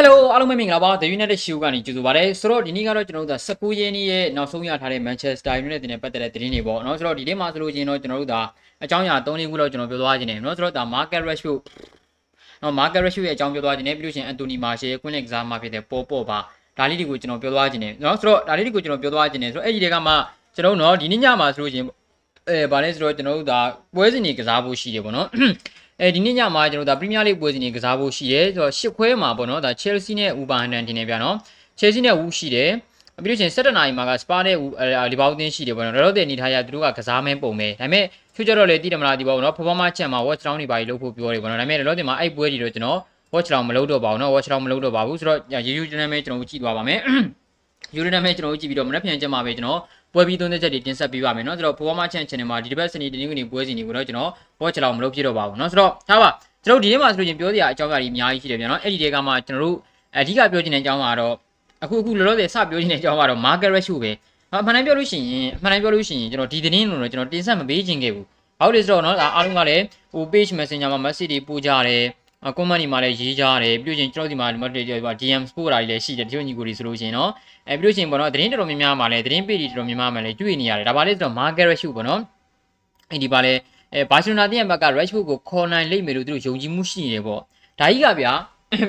Hello အားလုံးပဲမင်္ဂလာပါ The United Show ကနေကြိုဆိုပါရစေဆိုတော့ဒီနေ့ကတော့ကျွန်တော်တို့ဒါ19ရင်းရဲ့နောက်ဆုံးရထားတဲ့ Manchester United နဲ့ပတ်သက်တဲ့သတင်းတွေပေါ့နော်ဆိုတော့ဒီနေ့မှာဆိုလို့ချင်းတော့ကျွန်တော်တို့ဒါအကြောင်းအရာ၃လေးခုတော့ကျွန်တော်ပြောသွားခြင်းတယ်နော်ဆိုတော့ဒါ Market Rashford နော် Market Rashford ရဲ့အကြောင်းပြောသွားခြင်းတယ်ပြီးလို့ချင်း Anthony Martial ကွင်းလက်ကစားမှာဖြစ်တဲ့ပေါ်ပေါ်ပါဒါလေးတွေကိုကျွန်တော်ပြောသွားခြင်းတယ်နော်ဆိုတော့ဒါလေးတွေကိုကျွန်တော်ပြောသွားခြင်းတယ်ဆိုတော့အဲ့ဒီတွေကမှကျွန်တော်တို့နော်ဒီနေ့ညမှာဆိုလို့ချင်းအဲဗာလဲဆိုတော့ကျွန်တော်တို့ဒါပွဲစဉ်တွေကစားဖို့ရှိတယ်ပေါ့နော် အဲဒီနေ့ညမှာကျွန်တော်တို့ဒါပရီးမီးယားလိပွဲစဉ်တွေကစားဖို့ရှိရဲဆိုတော့ရှစ်ခွဲမှာပေါ့နော်ဒါ Chelsea နဲ့ Wolverhampton တင်နေပြန်နော် Chelsea နဲ့ Wolves ရှိတယ်ပြီးလို့ရှိရင်17နာရီမှာက Spa နဲ့လီဗာပူးတင်းရှိတယ်ပေါ့နော်တော်တော်တည်နေထားရသူတို့ကကစားမဲပုံပဲဒါပေမဲ့ချွတ်ကြတော့လေတည်တယ်မလားဒီပေါ့နော် performance ချက်မှာ watch down တွေပါလို့ဖို့ပြောတယ်ပေါ့နော်ဒါပေမဲ့တော်တော်တင်မှာအဲ့ပွဲတွေတော့ကျွန်တော် watch down မလုပ်တော့ပါဘူးနော် watch down မလုပ်တော့ပါဘူးဆိုတော့ရေယူကျွန်တော်မဲကျွန်တော်ကြည့်သွားပါမယ်ယူရနမဲကျွန်တော်ကြည့်ပြီးတော့မနေ့ပြန်ချက်မှာပဲကျွန်တော် ပွဲပြီးသွင်းတဲ့ချက်တွေတင်ဆက်ပေးပါမယ်เนาะဆိုတော့ performance channel မှာဒီတစ်ပတ်စနေတနင်္ဂနွေပွဲစဉ်တွေကိုတော့ကျွန်တော် watch down မလုပ်ဖြစ်တော့ပါဘူးเนาะဆိုတော့ထားပါကျွန်တော်ဒီနေ့မှာဆိုရင်ပြောစရာအကြောင်းအရာကြီးအများကြီးရှိတယ်ဗျာနော်အဲ့ဒီတဲကမှကျွန်တော်တို့အဓိကပြောချင်တဲ့အကြောင်းကတော့အခုအခုလောလောဆယ်စပြောချင်တဲ့အကြောင်းကတော့ market rush ပဲအမှန်တမ်းပြောလို့ရှိရင်အမှန်တမ်းပြောလို့ရှိရင်ကျွန်တော်ဒီသတင်းလို့တော့ကျွန်တော်တင်ဆက်မပေးခြင်းခဲ့ဘူးဘာလို့လဲဆိုတော့နော်အားလုံးကလည်းဟို page messenger မှာ message တွေပို့ကြတယ် အကွန်မန့်ဒီမှာလည်းရေးကြတယ်ပြီးလို့ချင်းကျွန်တော်ဒီမှာ DM sport တာတွေလည်းရှိတယ်တချို့ညီကိုတွေဆိုလို့ရှိရင်နော်အဲပြီးလို့ချင်းပေါ့နော်သတင်းတော်တော်များများမှာလည်းသတင်း page တွေတော်တော်များများမှာလည်းတွေ့နေရတယ်ဒါပါလေဆိုတော့ market rush ပေါ့နော်အဲဒီပါလေအဲဘာစီလိုနာတင်းရဲ့ဘက်က Rashford ကိုခေါ်နိုင်လိမ့်မယ်လို့သူတို့ယုံကြည်မှုရှိနေတယ်ပေါ့ဒါကြီးကဗျာ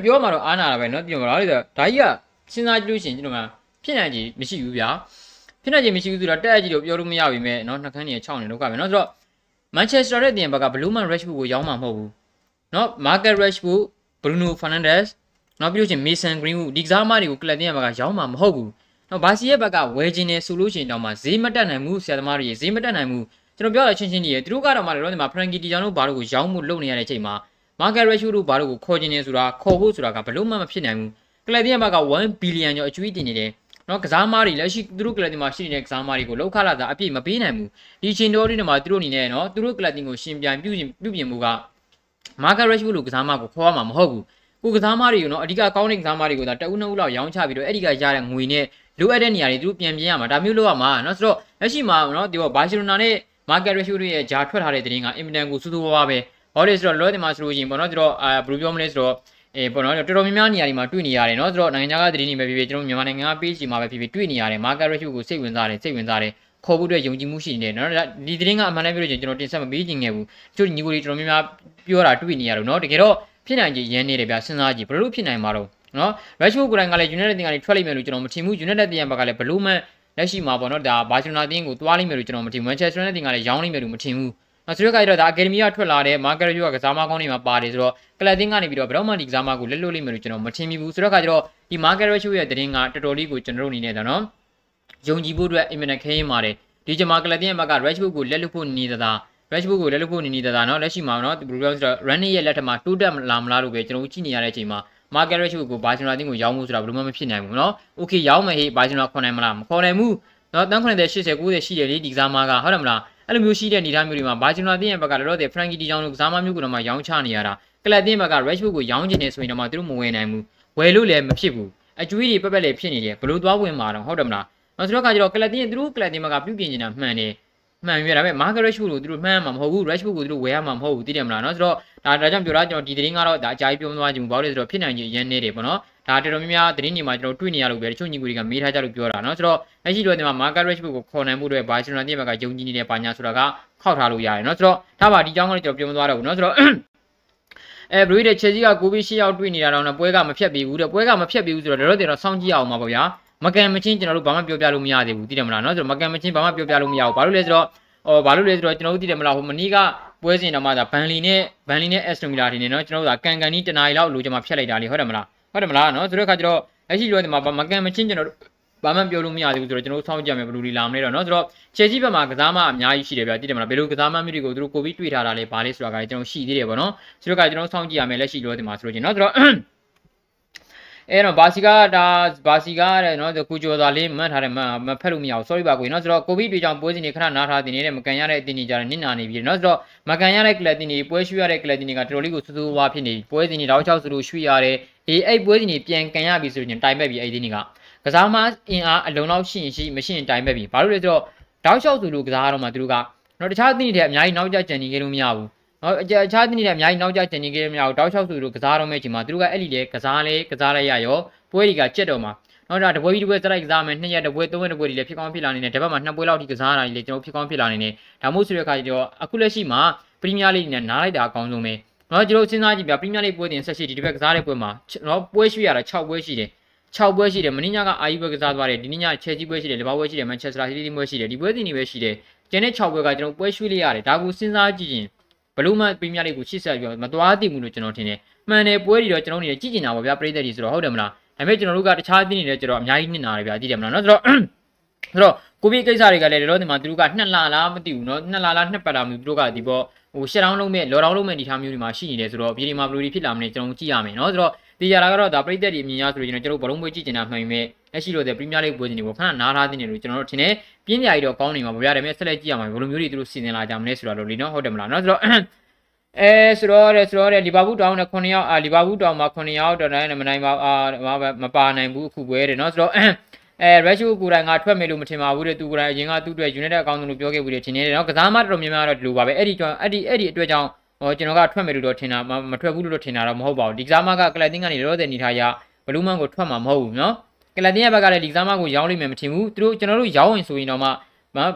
ပြောမှတော့အားနာတာပဲเนาะပြောမှာလားဒါကြီးကစဉ်းစားကြည့်လို့ရှိရင်ကျွန်တော်ကဖြစ်နိုင်ကြီးမရှိဘူးဗျာဖြစ်နိုင်ကြီးမရှိဘူးဆိုတော့တက်အကြီးလို့ပြောလို့မရပါပဲเนาะနှကန်းကြီး6နေလောက်ပဲเนาะဆိုတော့ Manchester ရဲ့တင်းဘက်က Blueman Rashford ကိုရောင်းမှာမဟုတ်ဘူး เนาะ Marcus Rashford Bruno Fernandes နောက်ပြီးလို့ရှိရင် Mason Greenwood ဒီကစားမတွေကိုကလပ်တင်းဘက်ကရောင်းမှာမဟုတ်ဘူးနော်ဘာစီရဲ့ဘက်ကဝယ်ခြင်းနဲ့ဆိုလို့ရှိရင်တော့မှဈေးမတက်နိုင်ဘူးဆရာသမားတွေဈေးမတက်နိုင်ဘူးကျွန်တော်ပြောရချင်းချင်းကြီးရသူတို့ကတော့မှလည်းတော့ဒီမှာ Frankie De Jong တို့ဘာလို့ကိုရောင်းမှုလုပ်နေရတဲ့အချိန်မှာ Market Ratio တို့ဘာလို့ကိုခေါ်ခြင်းနေဆိုတာခေါ်ဖို့ဆိုတာကဘလို့မှမဖြစ်နိုင်ဘူးကလပ်တင်ဘက်က1 billion ကျော်အကျွေးတင်နေတယ်နော်ကစားမားတွေလက်ရှိသူတို့ကလပ်တင်မှာရှိနေတဲ့ကစားမားတွေကိုလောက်ခလာတာအပြည့်မပေးနိုင်ဘူးဒီချင်းတော်တွေမှာသူတို့အနေနဲ့နော်သူတို့ကလပ်တင်ကိုရှင်ပြန်ပြုပြင်ပြုပြင်မှုက Market Ratio လို့ကစားမားကိုခေါ်ရမှာမဟုတ်ဘူးကိုကစားမားတွေကိုနော်အဓိကကောင်းတဲ့ကစားမားတွေကိုဒါတအုပ်နှုတ်လောက်ရောင်းချပြီးတော့အဲ့ဒီကရတဲ့ငွေနဲ့လိုအပ်တဲ့နေရာတွေသူတို့ပြန်ပြင်ရမှာဒါမျိုးလုပ်ရမှာနော်ဆိုတော့လက်ရှိမှာနော်ဒီဘာစီလိုနာနဲ့ market ratio တွေရဲ့ဂျာထွက်ထားတဲ့သတင်းကအင်မတန်ကိုစူးစူးဝါးဝါးပဲဘာလို့လဲဆိုတော့လောတယ်မှာဆိုလို့ရှိရင်ပေါ့နော်ကျွန်တော်အာဘယ်လိုပြောမလဲဆိုတော့အေးပေါ့နော်တော်တော်များများနေရာတွေမှာတွေ့နေရတယ်နော်ဆိုတော့နိုင်ငံခြားကသတင်းတွေပဲဖြစ်ဖြစ်ကျွန်တော်မြန်မာနိုင်ငံက page မှာပဲဖြစ်ဖြစ်တွေ့နေရတယ် market ratio ကိုစိတ်ဝင်စားတယ်စိတ်ဝင်စားတယ် ခေါ်ဖို့အတွက်ယုံကြည်မှုရှိနေတယ်နော်ဒီသတင်းကအမှန်တမ်းပြောလို့ကျွန်တော်တင်ဆက်မပေးခြင်းခဲ့ဘူးကျို့ညီကိုတွေတော်တော်များများပြောတာတွေ့နေရတော့နော်တကယ်တော့ဖြစ်နိုင်ကြရန်နေတယ်ဗျစဉ်းစားကြည့်ဘယ်လိုဖြစ်နိုင်မှာတော့နော် Rashford ကိုယ်တိုင်ကလည်း United တင်ကနေထွက်လိမ့်မယ်လို့ကျွန်တော်မထင်ဘူး United တင်ဘက်ကလည်းဘလို့မှလက်ရှိမှာပေါ့နော်ဒါဘာစီလိုနာတင်းကိုသွားလိမ့်မယ်လို့ကျွန်တော်မထင်ဘူး Manchester United ကလည်းရောင်းလိမ့်မယ်လို့မထင်ဘူးနော်ဆိုတော့ကတော့ဒါ Academy ကထွက်လာတဲ့ Market Review ကကစားမကောင်းတွေမှာပါတယ်ဆိုတော့ကလပ်တင်းကနေပြီးတော့ဘယ်တော့မှဒီကစားမကိုလက်လွတ်လိမ့်မယ်လို့ကျွန်တော်မထင်မိဘူးဆိုတော့ကကျတော့ဒီ Market Review ရဲ့သတင်းကတော်တော်လေးကိုကျွန်တော်တို့အနေနဲ့ဒါနော် ယုံကြည်ဖို့အတွက်အင်မတန်ခဲရင်ပါတယ်ဒီကျွန်မကလပ်ပြင်းဘက်က Rashford ကိုလက်လွတ်ဖို့နေသလား Rashford ကိုလက်လွတ်ဖို့နေနေတာနော်လက်ရှိမှာနော် Bruno ဆိုတော့ Running ရဲ့လက်ထက်မှာတိုးတက်လာမလားလို့ပဲကျွန်တော်ကြည့်နေရတဲ့အချိန်မှာ Mark Rashford ကို Barcelona တင်းကိုရောင်းမှုဆိုတာဘယ်လိုမှမဖြစ်နိုင်ဘူးနော် Okay ရောင်းမယ်ဟေး Barcelona ခေါ်နိုင်မလားမခေါ်နိုင်ဘူးနော်တန်း80 80 90ရှိတယ်လေဒီကစားမကဟုတ်တယ်မလားအဲ့လိုမျိုးရှိတဲ့အနေအထားမျိုးတွေမှာ Barcelona တင်းရဲ့ဘက်ကလည်းတော့ Frankie De Jong လိုကစားမမျိုးကတော့မှရောင်းချနေရတာကလပ်တင်းဘက်က Rashford ကိုရောင်းချင်နေဆိုရင်တော့မှသူတို့မဝင်နိုင်ဘူးဝယ်လို့လည်းမဖြစ်ဘူးအကျွေးတွေပက်ပက်လည်းဖြစ်နေတယ်ဘလို့သွားဝင်မှာတော့ဟုတ်တယ်မလား နော်ဆိုတော့ကကြတော့ကလပ်တင်းသူတို့ကလပ်တင်းမှာကပြုပြင်နေတာမှန်တယ်မှန်ပြဒါပေမဲ့ market rush ကိုသူတို့မှန်းမှာမဟုတ်ဘူး rush ကိုသူတို့ဝယ်ရမှာမဟုတ်ဘူးသိတယ်မလားနော်ဆိုတော့ဒါဒါကြောင့်ပြောတာကျွန်တော်ဒီသတင်းကတော့ဒါအကြိုက်ပြောမသွားချင်ဘူးဘာလို့လဲဆိုတော့ဖြစ်နိုင်ချေရန်နေတယ်ပေါ့နော်ဒါတော်တော်များများသတင်းတွေမှာကျွန်တော်တွေ့နေရလို့ပဲတချို့ညီကိုတွေကမေးထားကြလို့ပြောတာနော်ဆိုတော့လက်ရှိလိုတဲ့မှာ market rush ကိုခေါ်နိုင်မှုတွေဘာရှင်နာတိဘက်ကယုံကြည်နေတဲ့ပါညာဆိုတာကခောက်ထားလို့ရတယ်နော်ဆိုတော့ဒါပါဒီကြောင်းကလည်းကျွန်တော်ပြောမသွားတော့ဘူးနော်ဆိုတော့အဲဘရီတဲ့ချက်ကြီးကကိုဗစ်ရှစ်ယောက်တွေ့နေတာတော့ပွဲကမဖြတ်ပြီးဘူးတဲ့ပွဲကမဖြတ်ပြီးဘူးဆိုတော့တော်တော်တင်တော့စောင့်ကြည့်အောင်ပါဗျာ မကန်မချင်းကျွန်တော်တို့ဘာမှပြောပြလို့မရသေးဘူးသိတယ်မလားเนาะဆိုတော့မကန်မချင်းဘာမှပြောပြလို့မရဘူးဘာလို့လဲဆိုတော့ဟောဘာလို့လဲဆိုတော့ကျွန်တော်တို့သိတယ်မလားဟိုမနီးကပွဲစဉ်တော့မှဒါဘန်လီနဲ့ဘန်လီနဲ့အက်စတိုမီလာတွေနဲ့เนาะကျွန်တော်တို့ကကန်ကန်နီးတနားရီလောက်လိုချင်မှဖြတ်လိုက်တာလေဟုတ်တယ်မလားဟုတ်တယ်မလားเนาะဆိုတော့ခါကျတော့လက်ရှိတော့ဒီမှာမကန်မချင်းကျွန်တော်တို့ဘာမှပြောလို့မရသေးဘူးဆိုတော့ကျွန်တော်တို့စောင့်ကြည့်ရမယ်ဘယ်လိုလီလာမလဲတော့เนาะဆိုတော့ချယ်ဆီဘက်မှာကစားမအများကြီးရှိတယ်ဗျာသိတယ်မလားဘယ်လိုကစားမမျိုးတွေကိုသူတို့ကိုဗစ်တွေ့ထားတာလဲဘာလဲဆိုတာကကျွန်တော်ရှိသေးတယ်ပေါ့နော်ဆိုတော့ကကျွန်တော်စောင့်ကြည့်ရမယ်လက်ရှိတော့ဒီမှာဆိုလို့ချင်းเนาะဆိုတော့ အဲ့တော့ဘာစီကဒါဘာစီကတဲ့နော်ကိုကျော်သာလေးမှတ်ထားတယ်မမဖက်လို့မရဘူး sorry ပါကိုနော်ဆိုတော့ကိုဗစ်တွေကြောင့်ပွဲစဉ်တွေခဏနားထားတင်နေတဲ့မကန်ရတဲ့အတင်းတွေကြတော့နစ်နာနေပြီနော်ဆိုတော့မကန်ရတဲ့ကလပ်တင်တွေပွဲရွှေ့ရတဲ့ကလပ်တင်တွေကတော်တော်လေးကိုစူးစူးဝါးဖြစ်နေပြီပွဲစဉ်တွေတောက်ချောက်စလို့ရွှေ့ရတယ်အေးအဲ့ပွဲစဉ်တွေပြန်ကန်ရပြီဆိုရင်တိုင်ပက်ပြီအဲ့ဒီတင်းတွေကကစားမအင်အားအလုံးလောက်ရှိရင်ရှိမရှိရင်တိုင်ပက်ပြီဘာလို့လဲဆိုတော့တောက်ချောက်စလို့ကစားတော့မှသူတို့ကနော်တခြားတင်းတွေထက်အများကြီးနောက်ကျကြံနေကြလို့မရဘူး နော်အခြားအခြားတင်းတွေအများကြီးနောက်ကျကျင်နေခဲ့မြောက်တောက်လျှောက်ဆိုလို့ကစားတော့မဲ့ချိန်မှာသူတို့ကအဲ့ဒီလေကစားလေကစားလိုက်ရရောပွဲတွေကကြက်တော့မှာနော်ဒါတပွဲပြီးတပွဲစလိုက်ကစားမယ်နှစ်ရက်တပွဲသုံးရက်တပွဲတွေလည်းဖြစ်ကောင်းဖြစ်လာနေတယ်တပတ်မှာနှစ်ပွဲလောက်ထိကစားရတာတွေလည်းကျွန်တော်ဖြစ်ကောင်းဖြစ်လာနေတယ်ဒါမှမဟုတ်ဆိုတဲ့အခါကျတော့အခုလက်ရှိမှာပရီးမီးယားလိနဲ့နားလိုက်တာအကောင်းဆုံးပဲနော်ကျွန်တော်စဉ်းစားကြည့်ပြပရီးမီးယားလိပွဲတင်ဆက်ရှိဒီတစ်ပတ်ကစားတဲ့ပွဲမှာနော်ပွဲရွှေ့ရတာ6ပွဲရှိတယ်6ပွဲရှိတယ်မင်းညကအာယူပွဲကစားသွားတယ်ဒီနေ့ညချဲကြီးပွဲရှိတယ်လီဗာပူးပွဲရှိတယ်မန်ချက်စတာစီးတီးပွဲရှိတယ်ဒီပွဲစဉ်တွေပဲရှိတယ်ကျန်တဲ့6ပွဲကကျွန်တော်ပွဲရွှေ့လိုက်ရတယ်ဒါကိုစဉ်းစားကြည့်ရင် ဘလို့မှပရီးမီးယားလိကိုရှေ့ဆက်ပြီးမသွားသိဘူးလို့ကျွန်တော်ထင်တယ်မှန်တယ်ပွဲတွေတော့ကျွန်တော်နေကြည့်ကျင်တာပါဗျာပရိသတ်တွေဆိုတော့ဟုတ်တယ်မလားဒါပေမဲ့ကျွန်တော်တို့ကတခြားသင်းတွေလည်းကျွန်တော်အများကြီးနစ်နာတယ်ဗျာကြည့်တယ်မလားနော်ဆိုတော့ဆိုတော့ကိုဗစ်ကိစ္စတွေကလည်းလောလောဆယ်မှာသူတို့ကနှစ်လလားမသိဘူးเนาะနှစ်လလားနှစ်ပတ်လားမသိဘူးသူတို့ကဒီပေါ့ဟိုရှက်တောင်းလုံးမဲ့လော်တောင်းလုံးမဲ့အနေထားမျိုးတွေမှာရှိနေတယ်ဆိုတော့ပြည်ဒီမှာဘယ်လိုတွေဖြစ်လာမလဲကျွန်တော်ကြည့်ရမယ်เนาะဆိုတော့ တေးရတာကတော့ဒါပရိသတ်တွေအမြင်ရဆိုလို့ကျွန်တော်တို့ဘလုံးမွေးကြည့်နေတာမှန်ပေမဲ့လက်ရှိလိုတဲ့ပရီးမီးယားလိဂ်ပွဲစဉ်တွေကိုခဏနားထားနေတယ်လို့ကျွန်တော်တို့ထင်တယ်ပြင်းပြကြီးတော့ကောင်းနေမှာပေါ့ဗျာဒါပေမဲ့ဆက်လက်ကြည့်ရမှာဘယ်လိုမျိုးတွေသူတို့စီစဉ်လာကြမလဲဆိုတာလို့လीနော်ဟုတ်တယ်မလားနော်ဆိုတော့အဲဆိုတော့ဆိုတော့လီဗာပူးတောင်းနဲ့9ယောက်အာလီဗာပူးတောင်းမှာ9ယောက်တော်တိုင်းမနိုင်ပါအာမပါနိုင်ဘူးအခုပွဲတယ်နော်ဆိုတော့အဲရက်ရှူကိုယ်တိုင်ကထွက်မယ်လို့မထင်ပါဘူးတဲ့သူကိုယ်တိုင်အရင်ကသူ့အတွက် United အကောင့်ဆုံးလို့ပြောခဲ့ဘူးတဲ့ထင်နေတယ်နော်ကစားမတော်များများတော့ဒီလိုပါပဲအဲ့ဒီကြောင့်အဲ့ဒီအဲ့ဒီအတွက်ကြောင့် ဟောကျွန်တော်ကထွက်မယ်လို့တော့ထင်တာမထွက်ဘူးလို့တော့ထင်တာတော့မဟုတ်ပါဘူးဒီကစားမကကလပ်တင်းကနေရောတဲ့နေထားရဘလူးမန်ကိုထွက်မှာမဟုတ်ဘူးเนาะကလပ်တင်းရဲ့ဘက်ကလည်းဒီကစားမကိုရောင်းလိမ့်မယ်မထင်ဘူးသူတို့ကျွန်တော်တို့ရောင်းရင်ဆိုရင်တော့မှ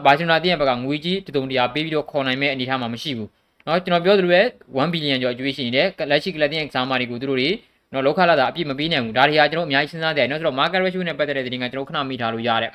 ဘာစီလိုနာတင်းရဲ့ဘက်ကငွေကြီးတုံတရာပေးပြီးတော့ခေါ်နိုင်မဲ့အနေထားမှာမရှိဘူးเนาะကျွန်တော်ပြောသလိုပဲ1ဘီလီယံကျော်အကျွေးရှိနေတယ်လက်ရှိကလပ်တင်းရဲ့ကစားမတွေကိုသူတို့တွေနော်လောက်ခလာတာအပြည့်မပေးနိုင်ဘူးဒါတွေကကျွန်တော်အများကြီးစဉ်းစားတယ်နော်ဆိုတော့ market ratio နဲ့ပတ်သက်တဲ့သတင်းကကျွန်တော်ခဏမိထားလို့ရတယ်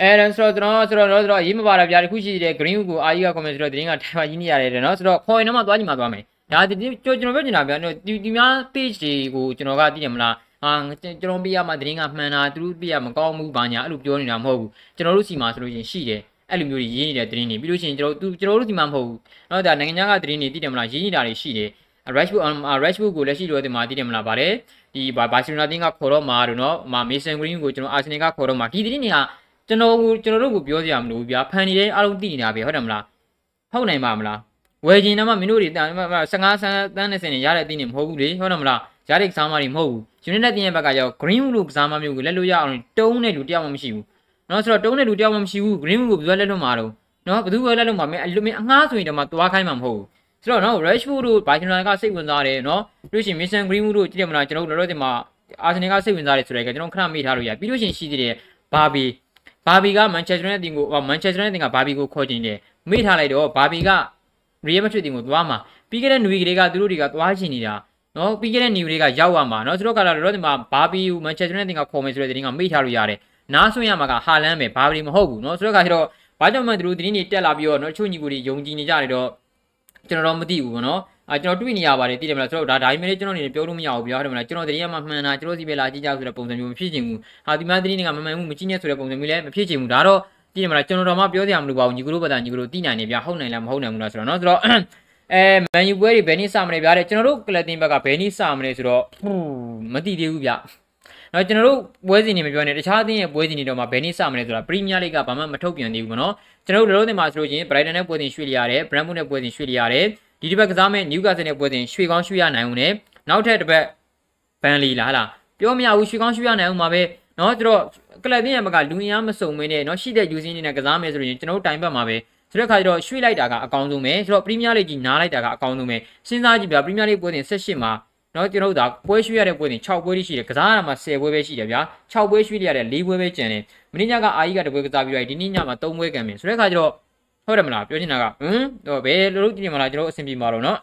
အဲဒါဆိုတော့ကျွန်တော်ဆိုတော့ဆိုတော့ရေးမပါတာဗျာတခုရှိတယ် green ကိုအာကြီးက comment ဆိုတော့သတင်းကထိုင်ပါကြီးနေရတယ်နော်ဆိုတော့ coin တော့မှသွားကြည့်မှသွားမယ်ဒါဒီကျွန်တော်ပြောချင်တာဗျာဒီဒီများ page တွေကိုကျွန်တော်ကသိတယ်မလားအာကျွန်တော်ပြရမှာသတင်းကမှန်တာသူတို့ပြရမကောင်းဘူးဘာညာအဲ့လိုပြောနေတာမဟုတ်ဘူးကျွန်တော်တို့စီမှာဆိုလို့ရှိရင်ရှိတယ်အဲ့လိုမျိုးကြီးရေးနေတဲ့သတင်းတွေပြီးလို့ရှိရင်ကျွန်တော်တို့ကျွန်တော်တို့ဒီမှာမဟုတ်ဘူးเนาะဒါနိုင်ငံခြားကသတင်းတွေသိတယ်မလားရေးနေတာတွေရှိတယ် Rashford Rashford ကိုလက်ရှိတော့ဒီမှာသိတယ်မလားဗါတယ်ဒီဘာဘာစီလိုနာတင်းကခေါ်တော့မှာတို့နော်မာမေဆန်ဂရင်းကိုကျွန်တော်အာဆင်နယ်ကခေါ်တော့မှာဒီသတင်းတွေက ကျွန်တော်ကျွန်တော်တို့ကိုပြောစရာမလိုဘူးဗျာဖန်နေတဲ့အားလုံးသိနေတာပဲဟုတ်တယ်မလားဟုတ်နိုင်ပါမလားဝယ်ကျင်တော့မှမင်းတို့တွေ15ဆန်းတန်းနဲ့စင်နေရတဲ့အတင်းတွေမဟုတ်ဘူးလေဟုတ်တယ်မလားရတဲ့ကစားမတွေမဟုတ်ဘူး United တင်းရဲ့ဘက်ကကြော Green လို့ကစားမမျိုးကိုလက်လို့ရအောင်တုံးတဲ့လူတယောက်မှမရှိဘူးနော်ဆိုတော့တုံးတဲ့လူတယောက်မှမရှိဘူး Green ကိုဘယ်သူလက်လွတ်မှာတော့နော်ဘယ်သူလက်လွတ်မှာမင်းအလူမင်းအငှားဆိုရင်တော့မှသွားခိုင်းမှာမဟုတ်ဘူးဆိုတော့နော် Rashford တို့ Barcelona ကစိတ်ဝင်စားတယ်နော်ပြီးလို့ရှိရင် Mason Greenwood တို့ကြည့်ရမလားကျွန်တော်တို့လောလောဆယ်မှာ Arsenal ကစိတ်ဝင်စားတယ်ဆိုတဲ့ကကျွန်တော်ခဏမေ့ထားလို့ရပြီးလို့ရှိရင်ရှိသေးတယ် Barbie Barbie က Manchester United တင်ကို Manchester United တင်က Barbie ကိုခေါ်ခြင်းတယ်မေ့ထားလိုက်တော့ Barbie က Real Madrid တင်ကိုသွားမှာပြီးခဲ့တဲ့ New Week တွေကသူတို့တွေကသွားချင်နေတာနော်ပြီးခဲ့တဲ့ New Week တွေကရောက်ရမှာနော်သူတို့ကလည်းလောလောဆယ်မှာ Barbie ကို Manchester United တင်ကခေါ်မယ်ဆိုတဲ့တင်ကမေ့ထားလို့ရတယ်နားဆွင့်ရမှာကဟာလန်ပဲ Barbie မဟုတ်ဘူးနော်ဆိုတော့ကကျတော့ဘာကြောင့်မှသူတို့တင်းတွေတက်လာပြီးတော့နော်ချို့ညီကိုတွေယုံကြည်နေကြတယ်တော့ကျွန်တော်တော့မသိဘူးဗောနော် အာကျွန်တော်တွေ့နေရပါတယ်သိတယ်မလားကျွန်တော်ဒါဒါပေမဲ့ကျွန်တော်နေပြောလို့မရဘူးဗျာဟုတ်တယ်မလားကျွန်တော်တတိယမှာမှန်တာကျွန်တော်စီပဲလာကြည့်ကြဆိုတဲ့ပုံစံမျိုးမဖြစ်ချင်ဘူးဟာဒီမှာတတိနေကမမှန်ဘူးမကြည့်နဲ့ဆိုတဲ့ပုံစံမျိုးလည်းမဖြစ်ချင်ဘူးဒါတော့သိတယ်မလားကျွန်တော်တော့မှပြောစရာမလိုပါဘူးညီကတို့ဘာသာညီကတို့သိနိုင်နေဗျာဟုတ်နိုင်လားမဟုတ်နိုင်ဘူးလားဆိုတော့နော်ဆိုတော့အဲမန်ယူပွဲတွေဘယ်နည်းစမလဲဗျာတဲ့ကျွန်တော်တို့ကလပ်တင်ဘက်ကဘယ်နည်းစမလဲဆိုတော့မသိသေးဘူးဗျနော်ကျွန်တော်တို့ပွဲစဉ်တွေမပြောနဲ့တခြားအသင်းရဲ့ပွဲစဉ်တွေတော့မှဘယ်နည်းစမလဲဆိုတာပရီးမီးယားလိဂ်ကဘာမှမထုတ်ပြန်သေးဘူးပေါ့နော်ကျွန်တော်တို့လောလောဆယ်မှာဆိုလို့ချင်းဘရိုက်တန်နဲ့ပွဲစဉ်ရွှေ့လိုက်ရတယ်ဘရန်မွတ်နဲ့ပွဲစဉ်ရွှေ့လိုက်ရတယ် ဒီတစ်ပတ်ကစားမဲ့နျူကာဆယ်နဲ့ပွဲစဉ်ရွှေကောင်းရွှေရနိုင်ဦးနဲ့နောက်ထပ်တစ်ပတ်ဘန်လီလားဟလားပြောမရဘူးရွှေကောင်းရွှေရနိုင်ဦးမှာပဲเนาะကျွန်တော်ကလပ်တင်းရဘက်ကလူအင်အားမစုံမင်းနဲ့เนาะရှိတဲ့ယူစင်းနေနဲ့ကစားမယ်ဆိုရင်ကျွန်တော်တို့တိုင်ပတ်မှာပဲဆိုတဲ့ခါကျတော့ရွှေ့လိုက်တာကအကောင်းဆုံးပဲဆိုတော့ပရီးမီးယားလိကြီးနားလိုက်တာကအကောင်းဆုံးပဲစဉ်းစားကြည့်ပြပရီးမီးယားလိပွဲစဉ်18မှာเนาะကျွန်တော်တို့ဒါပွဲရွှေ့ရတဲ့ပွဲစဉ်6ပွဲရှိတယ်ကစားရမှာ10ပွဲပဲရှိတယ်ဗျာ6ပွဲရွှေ့ရတဲ့4ပွဲပဲကျန်တယ်မင်းညကအာကြီးကတပွဲကစားပြီးတော့ဒီနေ့ညမှာ3ပွဲကန်မယ်ဆိုတဲ့ခါကျတော့ ဟုတ်တယ်မလားပြောချင်တာကဟမ်တော့ဘယ်လိုလုပ်ကြည့်မလားကျွန်တော်အဆင်ပြေမှာတော့နော်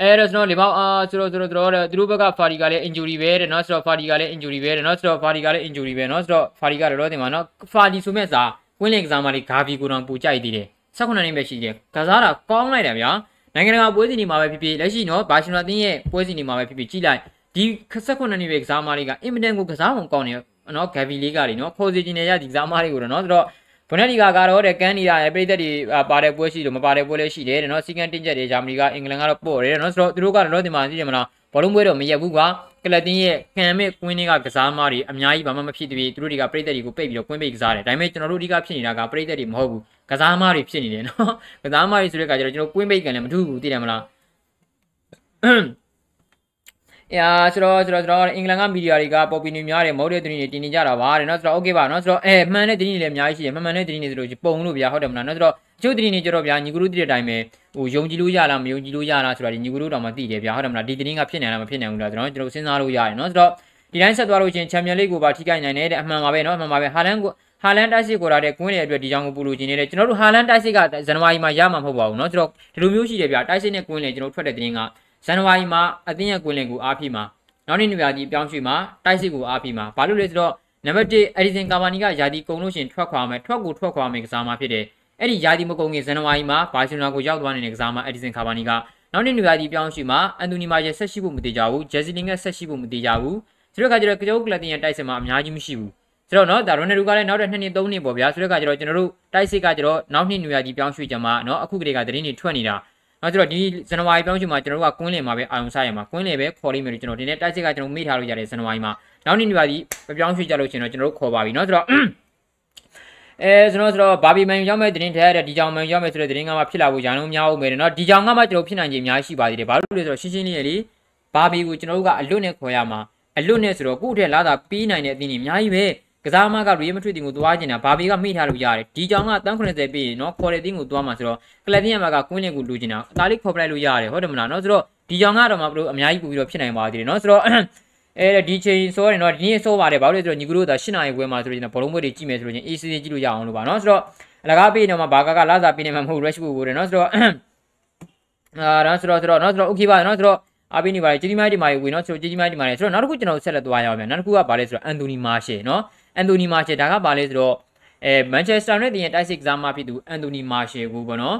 အဲ့တော့ကျွန်တော်လေပေါ့အာဆိုတော့ဆိုတော့တော့သူတို့ဘက်ကဖာဒီကလည်း injury ပဲတဲ့နော်ဆိုတော့ဖာဒီကလည်း injury ပဲတဲ့နော်ဆိုတော့ဖာဒီကလည်း injury ပဲနော်ဆိုတော့ဖာဒီကတော့တော့တင်ပါနော်ဖာဒီဆိုမဲ့စာကွင်းလင်ကစားမလေးဂါဗီကိုတောင်ပူကြိုက်သေးတယ်16နှစ်ပဲရှိတယ်ကစားတာကောင်းလိုက်တယ်ဗျာနိုင်ငံတကာပွဲစဉ်တွေမှာပဲဖြစ်ဖြစ်လက်ရှိနော်ဘာစီလိုနာတင်းရဲ့ပွဲစဉ်တွေမှာပဲဖြစ်ဖြစ်ကြည့်လိုက်ဒီ16နှစ်ပဲကစားမလေးကအင်မတန်ကိုကစားပုံကောင်းတယ်နော်ဂါဗီလေးကလေနော်ခေါ်စီချင်နေရဒီကစားမလေးကိုတော့နော်ဆိုတော့ ဘွန်ဒက်လီဂါကတော့တဲ့ကန်နီယာရဲ့ပြည်သက်တွေပါတဲ့ပွဲရှိလို့မပါတဲ့ပွဲလည်းရှိတယ်တဲ့နော်စီကန်တင်းချက်တွေဂျာမနီကအင်္ဂလန်ကတော့ပို့တယ်နော်ဆိုတော့သူတို့ကတော့ဒီမှာသိတယ်မလားဘောလုံးပွဲတော့မရက်ဘူးကွာကလတင်ရဲ့ခံမဲ့ကွင်းတွေကကစားမတွေအများကြီးဘာမှမဖြစ်သေးဘူးသူတို့တွေကပြည်သက်တွေကိုပိတ်ပြီးတော့ကွင်းပိတ်ကစားတယ်ဒါပေမဲ့ကျွန်တော်တို့ဒီကဖြစ်နေတာကပြည်သက်တွေမဟုတ်ဘူးကစားမတွေဖြစ်နေတယ်နော်ကစားမတွေဆိုတဲ့အခါကျတော့ကျွန်တော်ကွင်းပိတ်ကန်လည်းမထူးဘူးသိတယ်မလား အာဆိုတော့ဆိုတော့ဆိုတော့အင်္ဂလန်ကမီဒီယာတွေကပေါ်ပီနီများတယ်မဟုတ်တဲ့သတင်းတွေတင်နေကြတာပါတဲ့เนาะဆိုတော့โอเคပါเนาะဆိုတော့အဲမှန်တဲ့သတင်းတွေလည်းအများကြီးရှိတယ်မှန်မှန်တဲ့သတင်းတွေဆိုလို့ပုံလို့ဗျာဟုတ်တယ်မလားเนาะဆိုတော့ အချို့သတင်းတွေကြတော့ဗျာညီကလူတည်းတဲ့အတိုင်းပဲဟိုယုံကြည်လို့ရလားမယုံကြည်လို့ရလားဆိုတာဒီညီကလူတောင်မှသိတယ်ဗျာဟုတ်တယ်မလားဒီသတင်းကဖြစ်နေလားမဖြစ်နိုင်ဘူးလားကျွန်တော်ကျွန်တော်စဉ်းစားလို့ရတယ်နော်ဆိုတော့ဒီတိုင်းဆက်သွားလို့ချင်းချန်ပီယံလိကိုပါထိခိုက်နိုင်တယ်တဲ့အမှန်ပါပဲနော်အမှန်ပါပဲဟာလန်ကိုဟာလန်တိုက်စစ်ကိုလာတဲ့ကွင်းတွေအတွက်ဒီကြောင်ကိုပူလို့ကျင်နေတယ်ကျွန်တော်တို့ဟာလန်တိုက်စစ်ကဇန်နဝါရီမှာရမှာမဟုတ်ပါဘူးเนาะကျွန်တော်ဒီလိုမျိုးရှိတယ်ဗျာတိုက်စစ်နဲ့ကွင်းလေကျွန်တော်ထွက်တဲ့တင်းက ဇန်နဝါရီမှာအသင်းရဲ့ကွင်းလင်ကိုအားဖြီးမှာနောက်နေ့နေရာကြီးပြောင်းရွှေ့မှာတိုက်စစ်ကိုအားဖြီးမှာဘာလို့လဲဆိုတော့နံပါတ်1အရီဇင်ကာဗာနီကယာတီကုန်လို့ရှင်ထွက်ခွာမယ်ထွက်ကိုထွက်ခွာမယ်ကစားမှာဖြစ်တယ်အဲ့ဒီယာတီမကုန်ခင်ဇန်နဝါရီမှာဘာစီလိုနာကိုရောက်သွားနေတဲ့ကစားမှာအရီဇင်ကာဗာနီကနောက်နေ့နေရာကြီးပြောင်းရွှေ့မှာအန်တိုနီမာရဲ့ဆက်ရှိဖို့မတည်ကြဘူးဂျက်စီလင်ကဆက်ရှိဖို့မတည်ကြဘူးဆိုတော့ခါကျတော့ကကြောက်ကလပ်တင်ရဲ့တိုက်စစ်မှာအများကြီးမရှိဘူးဆိုတော့နော်ဒါရိုနယ်ဒူကလည်းနောက်တဲ့2နှစ်3နှစ်ပေါ့ဗျာဆိုတော့ကကျတော့ကျွန်တော်တို့တိုက်စစ်ကကျတော့နောက်နှစ်နေရာကြီးပြောင်းရွှေ့ကြမှာနော်အခုကတည်းကသတင်းတွေထွက်နေတာ နောက်ကျတော့ဒီဇန်နဝါရီပြောင်းရွှေ့မှာကျွန်တော်တို့ကကွင်းလင်မှာပဲအာရုံစိုက်ရမှာကွင်းလင်ပဲခေါ်လိမ့်မယ်လို့ကျွန်တော်ဒီနေ့တိုက်စစ်ကကျွန်တော်မေ့ထားလို့ရတယ်ဇန်နဝါရီမှာနောက်နှစ်နေရာကြီးပြောင်းရွှေ့ကြလို့ရှင်တော့ကျွန်တော်တို့ခေါ်ပါပြီเนาะဆိုတော့အဲကျွန်တော်ဆိုတော့ဘာဘီမန်ရောက်မဲ့တင်းထဲရတဲ့ဒီကြောင်မန်ရောက်မဲ့ဆိုတဲ့တင်းကမှဖြစ်လာဖို့ရန်လုံးများအောင်မယ်เนาะဒီကြောင်ကမှကျွန်တော်ဖြစ်နိုင်ခြင်းအများကြီးရှိပါသေးတယ်ဘာလို့လဲဆိုတော့ရှင်းရှင်းလေးလေဘာဘီကိုကျွန်တော်တို့ကအလွတ်နဲ့ခေါ်ရမှာအလွတ်နဲ့ဆိုတော့ကိုယ့်ထက်လာတာပြီးနိုင်တဲ့အသင်းတွေအများကြီးပဲ ကစားမကရီမထွေတင်ကိုသွားကျင်တာဘာဘီကမိထားလို့ရတယ်ဒီကြောင်ကတန်း80ပြီးရင်နော်ခေါ်တဲ့တင်းကိုသွားမှာဆိုတော့ကလပ်တင်းရမကကွင်းလင်ကိုလူကျင်တာအသားလေးခေါ်ပလိုက်လို့ရတယ်ဟုတ်တယ်မလားနော်ဆိုတော့ဒီကြောင်ကတော့မှဘလို့အများကြီးပူပြီးတော့ဖြစ်နိုင်ပါသေးတယ်နော်ဆိုတော့အဲဒီချိန်ဆိုရင်တော့ဒီနေ့ဆိုပါတယ်ဘာလို့လဲဆိုတော့ညီကတို့သာ၈နာရီခွဲမှာဆိုလို့ကျွန်တော်ဘောလုံးပွဲတွေကြည့်မယ်ဆိုလို့ချင်းအေးစေးကြည့်လို့ရအောင်လို့ပါနော်ဆိုတော့အလကားပေးနေမှာဘာကကလာစားပေးနေမှာမဟုတ် rush ပို့ဖို့တယ်နော်ဆိုတော့အာတော့ဆိုတော့ဆိုတော့နော်ဆိုတော့ okay ပါနော်ဆိုတော့အားပေးနေပါတယ်ဂျီဒီမိုင်းဒီမိုင်းဝင်နော်ဆိုတော့ဂျီဒီမိုင်းဒီမိုင်းလေဆိုတော့နောက်တစ်ခုကျွန်တော်ဆက်လက်သွားရအောင်မြန်နောက်တစ်ခုကဘာလဲဆိုတော့အန်တိုနီမာရှယ်နော် အန်တိုနီမာရှယ်ဒါကဘာလဲဆိုတော့အဲမန်ချက်စတာနဲ့တင်ရဲ့တိုက်စစ်ကစားမဖြစ်သူအန်တိုနီမာရှယ်ကိုပေါ့နော်